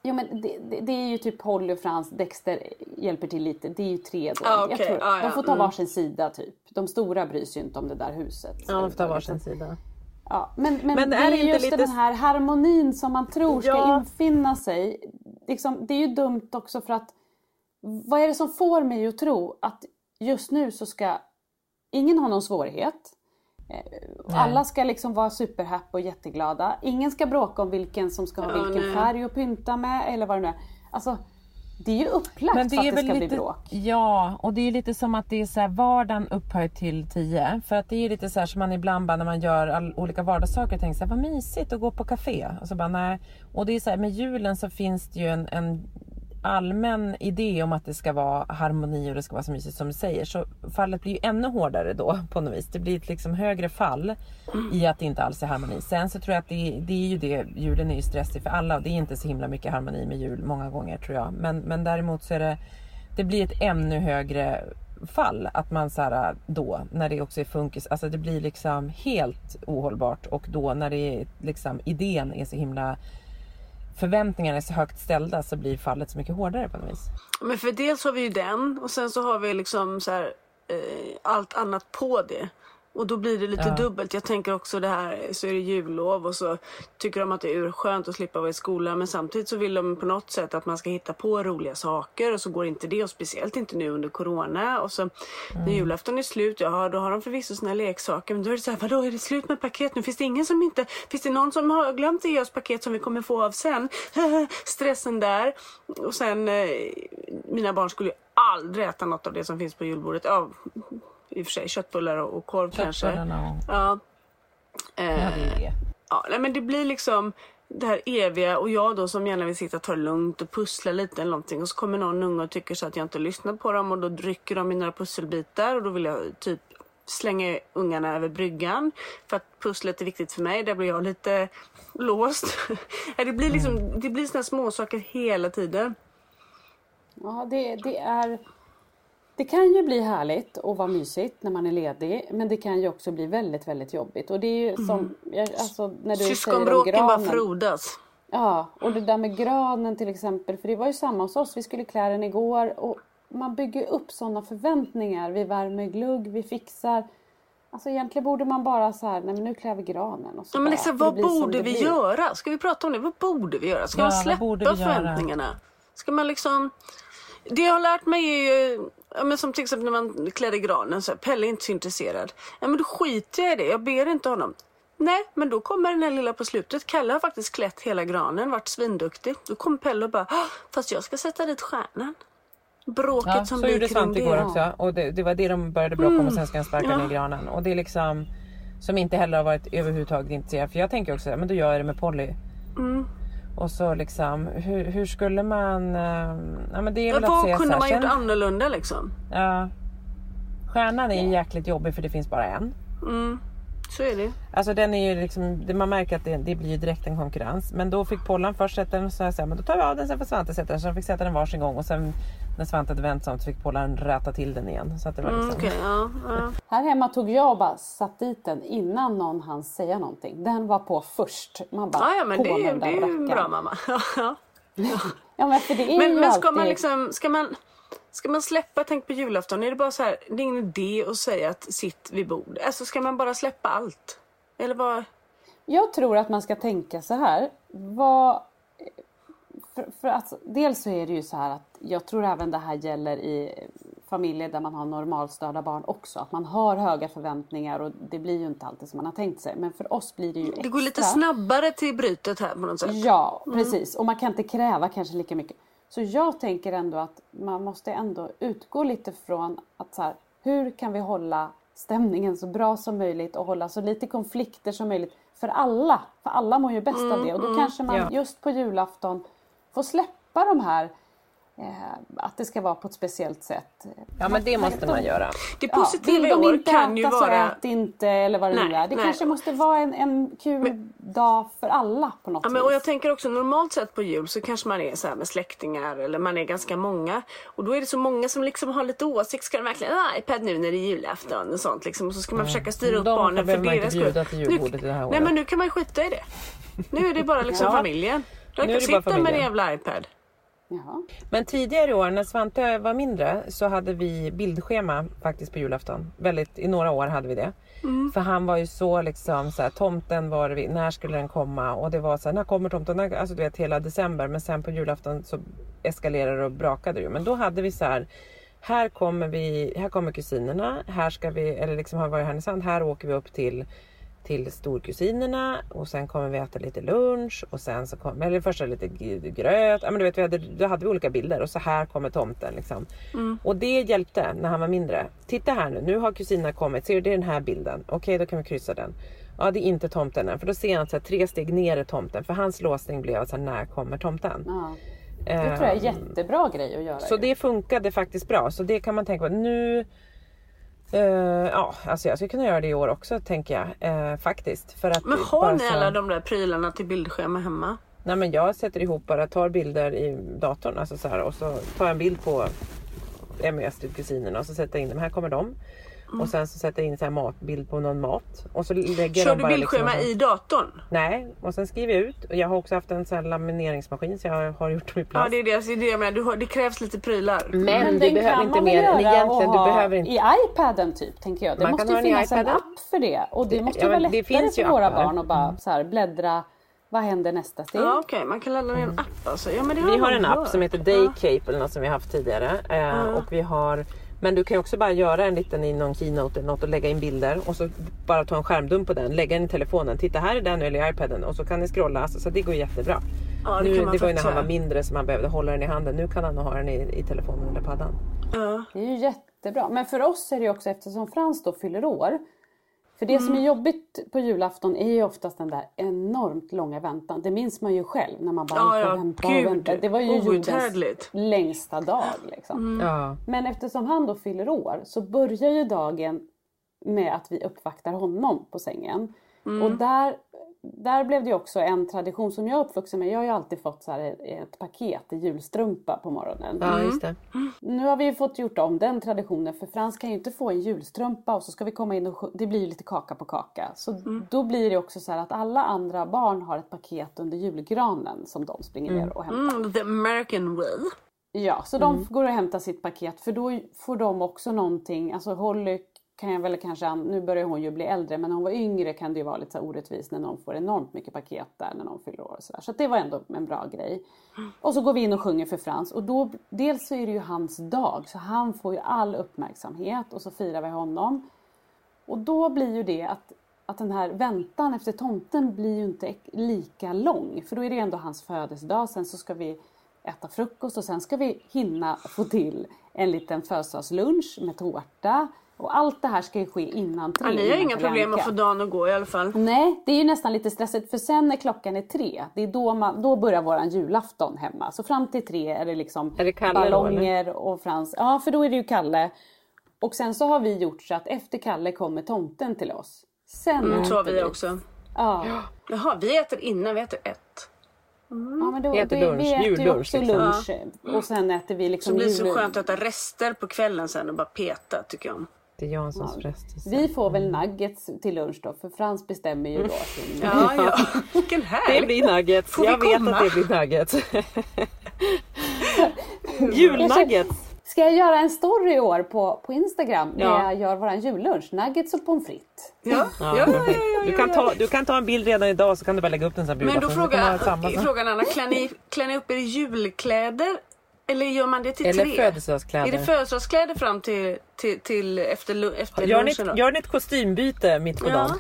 Ja men det, det, det är ju typ Polly och Frans, Dexter hjälper till lite. Det är ju tre då. Ah, jag okej. tror, Ah, ja. De får ta Mm. varsin sida typ. De stora bryr sig ju inte om det där huset. Ja, de får ta varsin sida. Ja, men, men, Men det är det inte just lite- den här harmonin som man tror ska Ja. infinna sig. Liksom, det är ju dumt också för att vad är det som får mig att tro att just nu så ska ingen ha någon svårighet. Eh, Alla ska liksom vara superhappy och jätteglada. Ingen ska bråka om vilken som ska ha Ja, vilken nej. färg att pynta med eller vad det nu är. Alltså, det är ju upplagt Men det för att det ska lite, bli bråk. ja, och det är lite som att det är så här vardagen upphöjt till 10. För att det är lite så här som man ibland bara när man gör all, olika vardagssaker tänker så här, vad mysigt att gå på café. Och så bara nej. Och det är så här med julen så finns det ju en, en allmän idé om att det ska vara harmoni och det ska vara så mysigt som du säger. Så fallet blir ju ännu hårdare då på något vis. Det blir ett liksom högre fall i att det inte alls är harmoni. Sen så tror jag att det, det är ju det, julen är ju stressig för alla och det är inte så himla mycket harmoni med jul många gånger tror jag. Men, men däremot så är det, det blir ett ännu högre fall att man så här, då när det också är funkis, alltså det blir liksom helt ohållbart och då när det är liksom idén är så himla förväntningarna är så högt ställda så blir fallet så mycket hårdare på något vis. Men för dels har vi ju den och sen så har vi liksom så här, eh, allt annat på det. Och då blir det lite Ja. dubbelt. Jag tänker också det här, så är det jullov och så tycker de att det är urskönt att slippa vara i skolan. Men samtidigt så vill de på något sätt att man ska hitta på roliga saker och så går inte det. Och speciellt inte nu under corona. Och så när julafton är slut, ja då har de förvisso sina leksaker. Men då är det så här, vadå är det slut med paket nu? Finns det ingen som inte, finns det någon som har glömt att ge oss paket som vi kommer få av sen? Stressen där. Och sen, eh, mina barn skulle ju aldrig äta något av det som finns på julbordet. Ja, i och för sig köttbullar och och korv kanske. Och... Ja. Ja, Eh, det är det. ja, nej, men det blir liksom det här eviga och jag då som gärna vill sitta och ta det lugnt och pussla lite eller någonting och så kommer någon unge och tycker så att jag inte lyssnar på dem och då rycker de i några pusselbitar och då vill jag typ slänga ungarna över bryggan för att pusslet är viktigt för mig. Där blir jag lite låst. Ja, det blir liksom, det blir såna små saker hela tiden. Ja, det, det är... Det kan ju bli härligt och vara mysigt när man är ledig. Men det kan ju också bli väldigt, väldigt jobbigt. Och det är ju som... jag- Alltså, när du Syskonbråken bara granen. frodas. Ja, och det där med granen till exempel. För det var ju samma hos oss. Vi skulle klä den igår. Och man bygger upp sådana förväntningar. Vi värmer glugg, vi fixar. Alltså egentligen borde man bara så här, nej men nu klär vi granen. Och så Ja, men bara, liksom, vad borde vi blir. göra? Ska vi prata om det? Vad borde vi göra? Ska Ja, man släppa borde vi göra? förväntningarna? Ska man liksom... Det jag har lärt mig är ju, ja, men som till exempel när man klädde granen, så här, Pelle är inte så intresserad. Ja men då skiter jag i det, jag ber inte honom. Nej, men då kommer den här lilla på slutet. Kalle har faktiskt klätt hela granen, varit svinduktig. Då kommer Pelle och bara, "Ah, fast jag ska sätta dit stjärnan. Bråket Ja, som så blir gjorde kring Svante det. igår också. Och det, det var det de började bråka om och sen ska han sparka Ja. ner granen. Och det är liksom som inte heller har varit överhuvudtaget intresserad. För jag tänker också, men då gör jag det med Polly. Mm. Och så liksom, hur, hur skulle man... eh, Ja men det är väl att Vad säga kunde så man här, gjort sen- annorlunda liksom? Ja. Stjärnan är ju jäkligt jobbig för det finns bara en. Mm, så är det. Alltså den är ju liksom, man märker att det, det blir direkt en konkurrens. Men då fick Pollan först sätta den så här, men då tar vi av den sen får Svante sätta den. Så de fick sätta den varsin gång och sen när Svante hade vänt sig om så fick Pollan rätta till den igen. Så att det var Mm, liksom... okej, ja, ja. Här hemma tog jag och bara satt dit den innan någon hann säga någonting. Den var på först. Man bara, Ja, ja, men på det är ju det är ju bra mamma. Ja. Ja men för det är men ju men ska alltid... man liksom, ska man, ska man släppa, tänk på julafton, är det bara så här, det är ingen idé att säga att sitt vid bordet. Alltså ska man bara släppa allt? Eller vad? Jag tror att man ska tänka så här. Vad... För, för att, dels så är det ju så här att jag tror även det här gäller i familjer där man har normalstörda barn också. Att man har höga förväntningar och det blir ju inte alltid som man har tänkt sig. Men för oss blir det ju extra. Det går lite snabbare till brytet här på något sätt. Ja, precis. Och man kan inte kräva kanske lika mycket. Så jag tänker ändå att man måste ändå utgå lite från att så här, hur kan vi hålla stämningen så bra som möjligt och hålla så lite konflikter som möjligt för alla. För alla mår ju bäst av det och då kanske man Ja. just på julafton får släppa de här eh, att det ska vara på ett speciellt sätt. Ja men det måste man göra. Det Ja, positiva vill i de år inte kan ju så vara... ät inte eller vad det nu Nej, är. Det nej. kanske måste vara en, en kul dag för alla på något Ja, men, vis. och jag tänker också normalt sett på jul så kanske man är så här med släktingar eller man är ganska många. Och då är det så många som liksom har lite åsikt. Ska de verkligen ha iPad nu när det är julafton och sånt liksom. Och så ska man försöka styra upp De barnen för behöver man inte deras bjuda skull. till julbordet det här Nej men nu kan man ju skita i det. Nu är det bara liksom Ja. familjen. Har Nu är inte det bara sitta med familjen. jävla iPad. Jaha. Men tidigare i år när Svante var mindre så hade vi bildschema faktiskt på julafton. Väldigt, I några år hade vi det. För han var ju så liksom så här, tomten var det, vi- när skulle den komma? Och det var så här, när kommer tomten? När, alltså du vet hela december. Men sen på julafton så eskalerade det och brakade det ju. Men då hade vi så här, här kommer vi, här kommer kusinerna. Här ska vi, eller liksom har vi varit i Härnösand. Här åker vi upp till till storkusinerna och sen kommer vi äta lite lunch och sen så kommer, eller först lite gröt, ja men du vet vi hade, då hade vi olika bilder och så här kommer tomten liksom. Och det hjälpte när han var mindre. Titta här nu, nu har kusinerna kommit, ser du det är den här bilden, okej då kan vi kryssa den. Ja det är inte tomten än för då ser han så här, tre steg ner är tomten för hans låsning blev så här, när kommer tomten? Ja. Det tror jag är en jättebra grej att göra. Ehm, Så ju. det funkade faktiskt bra. Så det kan man tänka på. Nu... eh, ja, alltså jag skulle kunna göra det i år också tänker jag. eh, faktiskt. För att Men det har ni så- alla de där prylarna till bildschema hemma? Nej men jag sätter ihop bara, tar bilder i datorn alltså så här, och så tar jag en bild på Emmy och Astrid kusinerna och så sätter jag in dem. Här kommer de. Och sen så sätter jag in så här matbild på någon mat. Och så lägger Kör du bara bildschema liksom, i datorn? Nej, och sen skriver jag ut. Och jag har också haft en sån här lamineringsmaskin så jag har gjort dem i plast. Ja det är det, det, är det jag menar. Du har, det krävs lite prylar. Men, Men du den behöver kan inte man väl mer än göra egentligen. och Du behöver inte I iPaden typ tänker jag. Det Man måste ju finnas en app för det. Och det måste Ja, ju vara men det lättare finns för våra appar. barn att bara så här, bläddra. Vad händer nästa steg? Ja okej, man kan ladda ner en app alltså. Ja, men det Mm. Vi har en app hört. som heter Daycape eller något som vi har haft tidigare. Eh, och vi har, men du kan ju också bara göra en liten i någon keynote eller något och lägga in bilder och så bara ta en skärmdump på den, lägga den i telefonen. Titta här är den eller i iPaden och så kan ni scrolla. Alltså, så det går jättebra. Ja, det nu, kan man det var ju när han var mindre så man behövde hålla den i handen. Nu kan han ha den i, i telefonen eller paddan. Ja. Det är ju jättebra. Men för oss är det ju också eftersom Frans då fyller år. För det Mm. som är jobbigt på julafton är ju oftast den där enormt långa väntan. Det minns man ju själv när man bara Ja, ja, väntade och gud. väntade. Det var ju jordens längsta dag. Liksom. Mm. Ja. Men eftersom han då fyller år så börjar ju dagen med att vi uppvaktar honom på sängen. Mm. Och där, där blev det också en tradition som jag är uppvuxen med. Jag har ju alltid fått så här ett paket i julstrumpa på morgonen. ja, just det. Nu har vi ju fått gjort om den traditionen för Frans kan ju inte få en julstrumpa och så ska vi komma in och det blir ju lite kaka på kaka. Så då blir det också så här att alla andra barn har ett paket under julgranen som de springer ner och hämtar. Mm, the American way. Ja, så de går och hämtar sitt paket för då får de också någonting. Alltså Holly kan jag väl kanske, nu börjar hon ju bli äldre men när hon var yngre kan det ju vara lite så orättvist när någon får enormt mycket paket där när någon fyller år och sådär. Så att det var ändå en bra grej. Och så går vi in och sjunger för Frans och då, dels så är det ju hans dag så han får ju all uppmärksamhet och så firar vi honom. Och då blir ju det att, att den här väntan efter tomten blir ju inte lika lång. För då är det ändå hans födelsedag. Sen så ska vi äta frukost och sen ska vi hinna få till en liten födelsedagslunch med tårta. Och allt det här ska ju ske innan tre. Ja, ni har inga problem att få dagen att gå i alla fall. Nej, det är ju nästan lite stressigt för sen när klockan är tre, det är då, man, då börjar våran julafton hemma. Så fram till tre är det liksom Är det Kalle då, ballonger och Frans. Ja, för då är det ju Kalle. Och sen så har vi gjort så att efter Kalle kommer tomten till oss. Sen Mm, så har vi också. Ja, Jaha, vi äter innan, vi äter ett. ja men då, Vi äter lunch, vi äter ju också liksom. lunch. Och sen äter vi Så liksom det blir så skönt att äta rester på kvällen sen och bara peta tycker jag. Det är Janssons frestelse. Vi får väl nuggets till lunch då, för Frans bestämmer ju då sin... Ja, ja. Vilken Det härlig. blir nuggets. Får Jag vet komma? att det blir nuggets. Julnuggets. Ska jag göra en story i år på, på Instagram där Ja. jag gör våran jullunch? Nuggets och pommes frites. Ja, ja, ja, ja, ja, Du, kan ta, du kan ta en bild redan idag så kan du bara lägga upp den sen Men då frågar, frågan Anna, klär ni, klär ni upp er i julkläder Eller gör man det till Eller tre? födelsedagskläder. Är det födelsedagskläder fram till, till, till efter, lu- efter Gör ni, lunchen då? ett, gör ni ett kostymbyte mitt på Ja. dagen?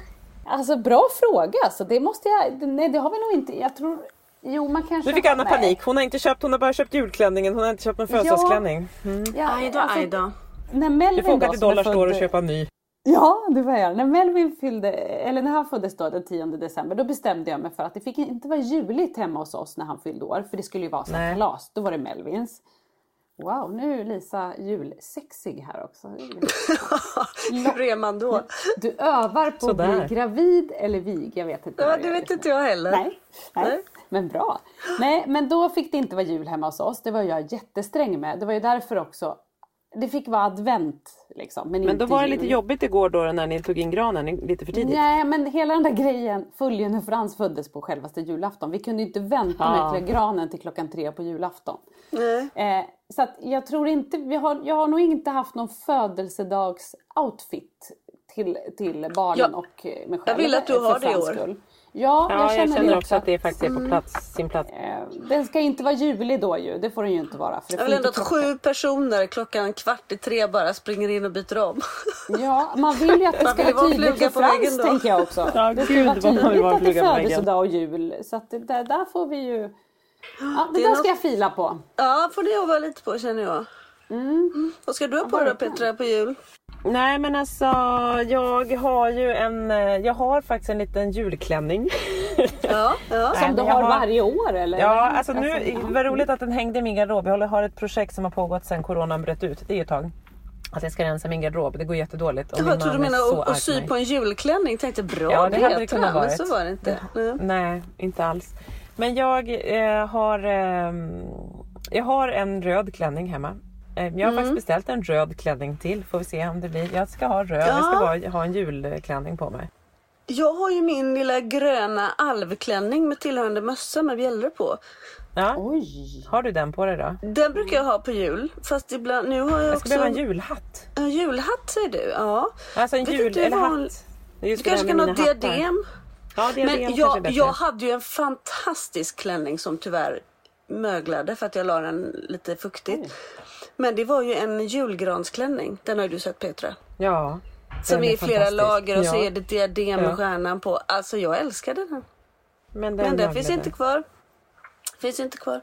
Alltså bra fråga. Så det måste jag... Nej, det har vi nog inte. Jag tror... Jo, man kanske... Nu fick Anna panik. Hon har inte köpt, hon har bara köpt julklänningen. Hon har inte köpt någon födelsedagsklänning. Ja, Aj då, alltså, aj då. När Melvin Du får åka till som är Dollar Store och köpa en ny. Ja, det var jag. När Melvin fyllde, eller när han föddes då den 10 december, då bestämde jag mig för att det fick inte vara juligt hemma hos oss när han fyllde år, för det skulle ju vara så kalas. Då var det Melvins. Wow, nu är Lisa julsexig här också. Hur är man då? Du övar på att Sådär. bli gravid eller vig, jag vet inte. Ja, det vet gör. inte jag heller. Nej, nej. Nej. men bra. Nej, men då fick det inte vara jul hemma hos oss. Det var jag jättesträng med. Det var ju därför också. Det fick vara advent liksom. Men, Men då var det lite jobbigt igår då när ni tog in granen lite för tidigt. Nej, men hela den där grejen följde ju när Frans föddes på självaste julafton. Vi kunde inte vänta Ja. med granen till klockan tre på julafton. Nej. Eh, så jag tror inte, vi har, jag har nog inte haft någon födelsedagsoutfit till, till barnen Ja. och eh, mig själv. Jag vill att du har det i år. skull. Ja, Ja, jag känner, det också. att det faktiskt är på plats, sin plats. Eh, Den ska inte vara julig då ju, det får den ju inte vara. För det Jag vill ändå att sju personer klockan kvart i tre bara springer in och byter om. Ja, man vill ju att det ska vara tydligt för på Frans tänker jag också. Ja, det ska gud, vara tydligt att det är födelsedag och jul. Så att det, där, där får vi ju... Ja, det, Det är där ska jag fila på. Ja, får det jobba lite på känner jag. Mm. Vad ska du ha på dig då. Petra på jul? Nej men alltså jag har ju en, eh, jag har faktiskt en liten julklänning. Ja, ja. Som du jag har har- varje år eller? Ja alltså nu, ja. det var roligt att den hängde i min garderob. Jag har ett projekt som har pågått sedan coronan bröt ut. Det är ju ett tag. Att jag ska rensa min garderob. Det går jättedåligt. Och Jag trodde du menade att, sy på en julklänning. Tänkte bra Ja, det hade det kunnat men så var det inte. Nej. Nej, inte alls. Men jag eh, har ehm, Jag har en röd klänning hemma. Eh, Jag har Mm. faktiskt beställt en röd klänning till. Får vi se om det blir. Jag ska ha röd. Jag ska bara ha en julklänning på mig. Jag har ju min lilla gröna alvklänning med tillhörande mössa med bjällror på. Ja. Oj! Har du den på dig då? Den brukar jag ha på jul. Fast ibland, nu har jag Jag också... ska behöva en julhatt. En julhatt säger du? Ja. Alltså en Vet jul eller van- hatt. Det är just Du kanske kan ha diadem? Ja, diadem Men jag, jag hade ju en fantastisk klänning som tyvärr möglade för att jag la den lite fuktigt. Men det var ju en julgransklänning. Den har ju du sett Petra. Ja. Som är i flera lager och så Ja. är det diadem med Ja. stjärnan på. Alltså jag älskade den. Men den, Men den finns inte kvar. Finns inte kvar.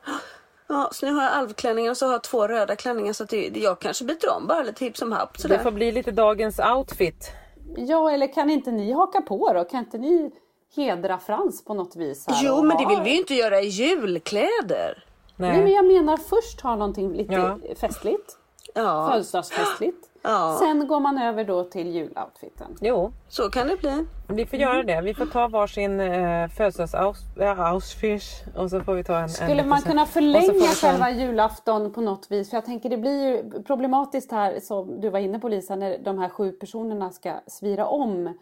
Ja, så nu har jag alvklänningen och så har jag två röda klänningar så att det, jag kanske byter om bara lite hipp som happ. Sådär. Det får bli lite dagens outfit. Ja, eller kan inte ni haka på då? Kan inte ni hedra Frans på något vis? Här Jo, men det vill vi ju inte göra i julkläder. Nej, men jag menar först ha någonting lite Ja. festligt. Ja, Födelsedagsfestligt. Ja. Sen går man över då till juloutfiten. Jo, så kan det bli. vi får göra det. Vi får ta varsin uh, födelsedagsoutfit och så får vi ta en... Skulle en man kunna förlänga ta en- själva julafton på något vis? För jag tänker det blir ju problematiskt här som du var inne på Lisa när de här sju personerna ska svira om.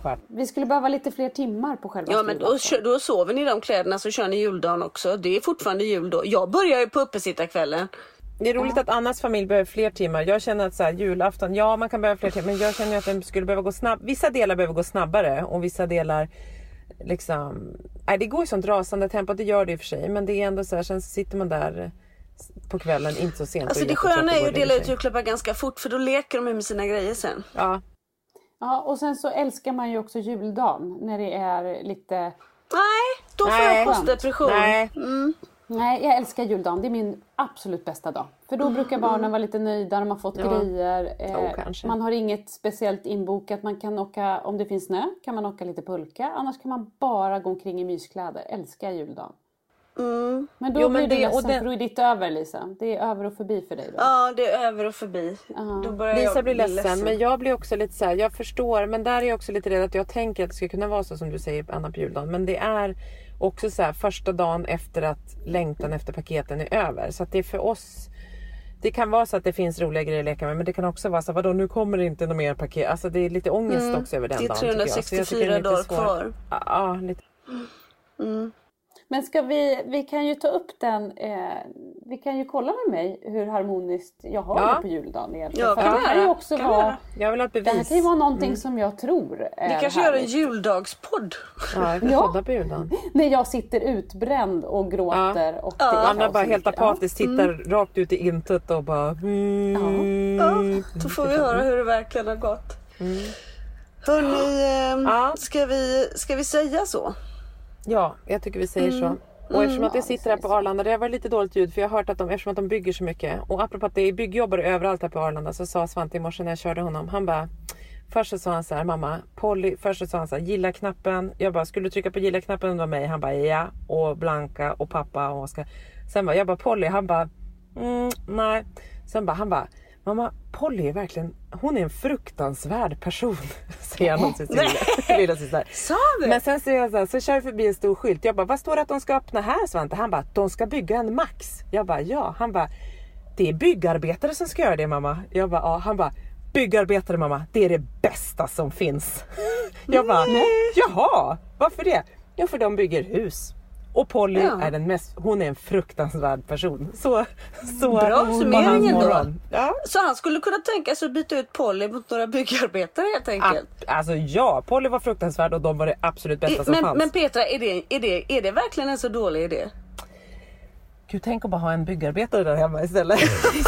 Kvart. Vi skulle behöva lite fler timmar på själva Ja, men då, då sover ni i de kläderna så kör ni juldagen också. Det är fortfarande jul då. Jag börjar ju på uppesittarkvällen. Det är roligt att Annas familj behöver fler timmar. Jag känner att så här, julafton, ja man kan behöva fler timmar. Men jag känner att den skulle behöva gå snabb. Vissa delar behöver gå snabbare och vissa delar liksom... Nej det går ju sånt rasande tempo, det gör det i och för sig. Men det är ändå så här, sen sitter man där på kvällen, inte så sent. Alltså det sköna är ju att dela ut julklappar ganska fort för då leker de med sina grejer sen. Ja, Ja, och sen så älskar man ju också juldagen när det är lite... Nej, då får Nej. jag postdepression. nej. Nej, jag älskar juldagen. Det är min absolut bästa dag. För då brukar barnen vara lite nöjda, de har fått grejer. Eh, kanske. man har inget speciellt inbokat. Man kan åka, om det finns snö, kan man åka lite pulka. Annars kan man bara gå omkring i myskläder. Älskar juldagen. Men då Jo, men blir du det- och ledsen det- för då är ditt över Lisa. Det är över och förbi för dig då. Ja, det är över och förbi. Då börjar Lisa jag blir bli ledsen, men jag blir också lite så här, jag förstår men där är jag också lite rädd att jag tänker att det ska kunna vara så som du säger Anna på juldagen. Men det är också så här första dagen efter att längtan efter paketen är över. Så att det är för oss det kan vara så att det finns roliga grejer att leka med men det kan också vara så vadå nu kommer det inte något mer paket. Alltså det är lite ångest också över den Mm. Det är dagen. 364 det är lite dagar svårt. kvar. Ja, Ja, lite. Men ska vi, vi kan ju ta upp den. Eh, vi kan ju kolla med mig hur harmoniskt jag har Ja. det på juldagen egentligen. Ja, För det vi här kan ju också Kan vi vara. Jag vill ha ett bevis. det här kan ju vara någonting som jag tror är Vi kanske gör en härligt. juldagspodd. Ja, jag vill Ja. på juldagen. När jag sitter utbränd och gråter och det är Anna bara helt apatiskt tittar Mm. rakt ut i intet och bara... Mm. Ja, då får vi höra hur det verkligen har gått. Hörni, ehm, Ja. ska, vi, ska vi säga så? Ja, jag tycker vi säger så. Och eftersom att jag sitter här på Arlanda, det har varit lite dåligt ljud för jag har hört att de, eftersom att de bygger så mycket. Och apropå att det är byggjobbare överallt här på Arlanda så sa Svante i morse när jag körde honom, han bara Först så sa han så här, mamma, Polly, först så sa han så här, gilla knappen. Jag bara, skulle du trycka på gilla knappen om det var mig? Han bara, ja. Och Blanka och pappa och Oskar. Sen bara, jag bara, Polly, han bara, mm, nej. Sen bara, han bara, mamma, Polly är verkligen, hon är en fruktansvärd person. Säger han om sin lilla- lilla syster. Sa du? Men sen ser jag så, här, så kör jag förbi en stor skylt. Jag bara, vad står det att de ska öppna här Svante? Han bara, de ska bygga en Max. Jag bara, ja. Han bara, det är byggarbetare som ska göra det mamma. Jag bara, ja. Han bara, byggarbetare mamma, det är det bästa som finns. Jag bara, jaha, varför det? Ja, för de bygger hus. Och Polly Ja. är den mest, hon är en fruktansvärd person. Så, så Bra summering ändå. Ja, Så han skulle kunna tänka sig att byta ut Polly mot några byggarbetare helt enkelt? a- alltså ja, Polly var fruktansvärd och de var det absolut bästa I- som men, fanns. men Petra, är det, är, det, är det verkligen en så dålig idé? Gud, tänk att bara ha en byggarbetare där hemma istället.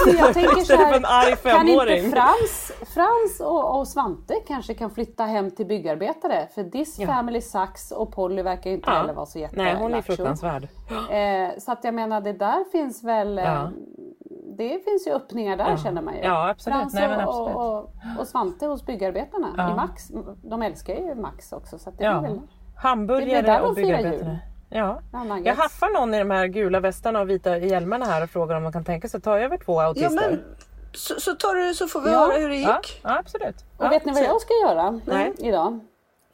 Jag tänker så här, kan inte Frans, Frans och, och Svante kanske kan flytta hem till byggarbetare? För this family sucks och Polly verkar ju inte Ja. heller vara så jätte Nej, hon är fruktansvärd. Eh, så att jag menar det där finns väl eh, Ja. Det finns ju öppningar där känner man ju. Ja, absolut. Frans Nej, absolut. Och, och, och Svante hos byggarbetarna Ja. i Max. De älskar ju Max också. Så att det Ja. är väl... Det blir Hamburgare där och byggarbetare. Ja. Ja. Jag haffar någon i de här gula västarna och vita hjälmarna här och frågar om de kan tänka sig att ta över två Ja, autister. men, så, så, tar du, så får vi Ja. höra hur det ja, gick. ja, absolut. Och Ja, vet ni vad så- jag ska göra Nej. idag?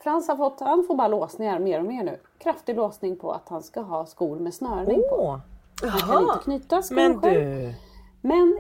Frans har fått, han får bara låsningar mer och mer nu. Kraftig låsning på att han ska ha skor med snörning på. Åh, Han kan inte knyta skor men du. Men,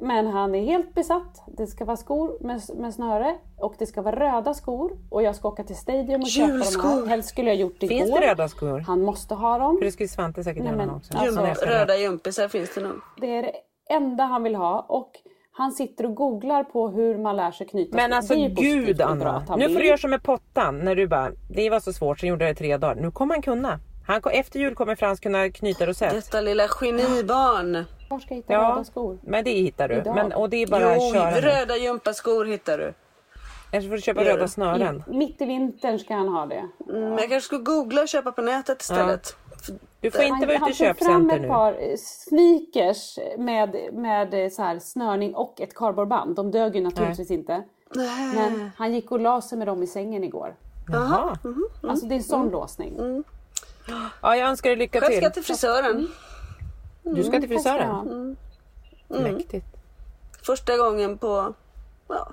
men han är helt besatt. Det ska vara skor med, med snöre och det ska vara röda skor. Och jag ska åka till Stadium och köpa de Julskor. här. Helst skulle jag gjort det Finns igår. det röda skor? Han måste ha dem. För det skulle Svante säkert Nej, men, också. alltså- Röda jumpisar finns det nog. Det är det enda han vill ha. Och han sitter och googlar på hur man lär sig knyta Men alltså gud Anna. Nu får du göra som med pottan. När du bara, det var så svårt så gjorde jag det i tre dagar. Nu kommer han kunna. Han, efter jul kommer Frans kunna knyta rosett. Detta lilla genibarn. Var ska jag hitta Ja, röda skor? men det hittar du. Idag. Men, och det är bara att Jo, köra. nu. röda gympaskor hittar du. Eller så får du köpa röda snören. Mitt i vintern ska han ha det. Mm, men jag kanske skulle googla och köpa på nätet istället. Du får inte Han, vara ute han i tog fram köpcenter ett nu. par eh, sneakers med, med eh, så här snörning och ett kardborreband. De dög ju naturligtvis inte. Men han gick och la sig med dem i sängen igår. Jaha. Alltså det är en sån låsning. Ja, jag önskar dig lycka Själv till. ska jag till frisören. Du ska till Tack ska du ha. frisören? Mäktigt. Första gången på ja,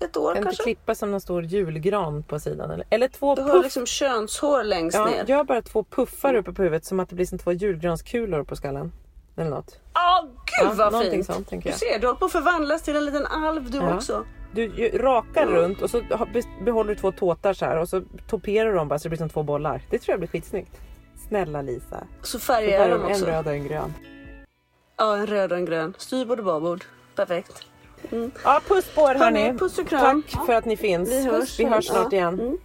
ett år Kan du inte kanske. klippa som någon stor julgran på sidan? Eller, eller två Du har liksom könshår längst Ja, ner. gör bara två puffar uppe på huvudet som att det blir som två julgranskulor på skallen. Eller något. Åh gud Ja, vad fint! sånt, du ser, du håller på att förvandlas till en liten alv du Ja. också. Du rakar runt och så behåller du två tåtar så här och så toperar du dem bara så det blir som två bollar. Det tror jag blir skitsnyggt. Snälla Lisa. Så färgar är dem en också. röd och en grön. Ja, en röd och en grön. Styrbord och babord. Perfekt. Ja, puss på er hörni. Puss och kram. Tack för att ni finns. Vi hörs. Vi hörs snart Ja. igen.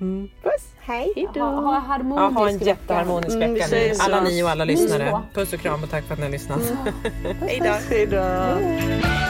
Mm. Puss. Hej. Ha, ha Ja, ha en vecka. jätteharmonisk Mm, vecka säger nu. Alla ni och alla lyssnare. på. Puss och kram och tack för att ni har lyssnat. Hej då. Hej då.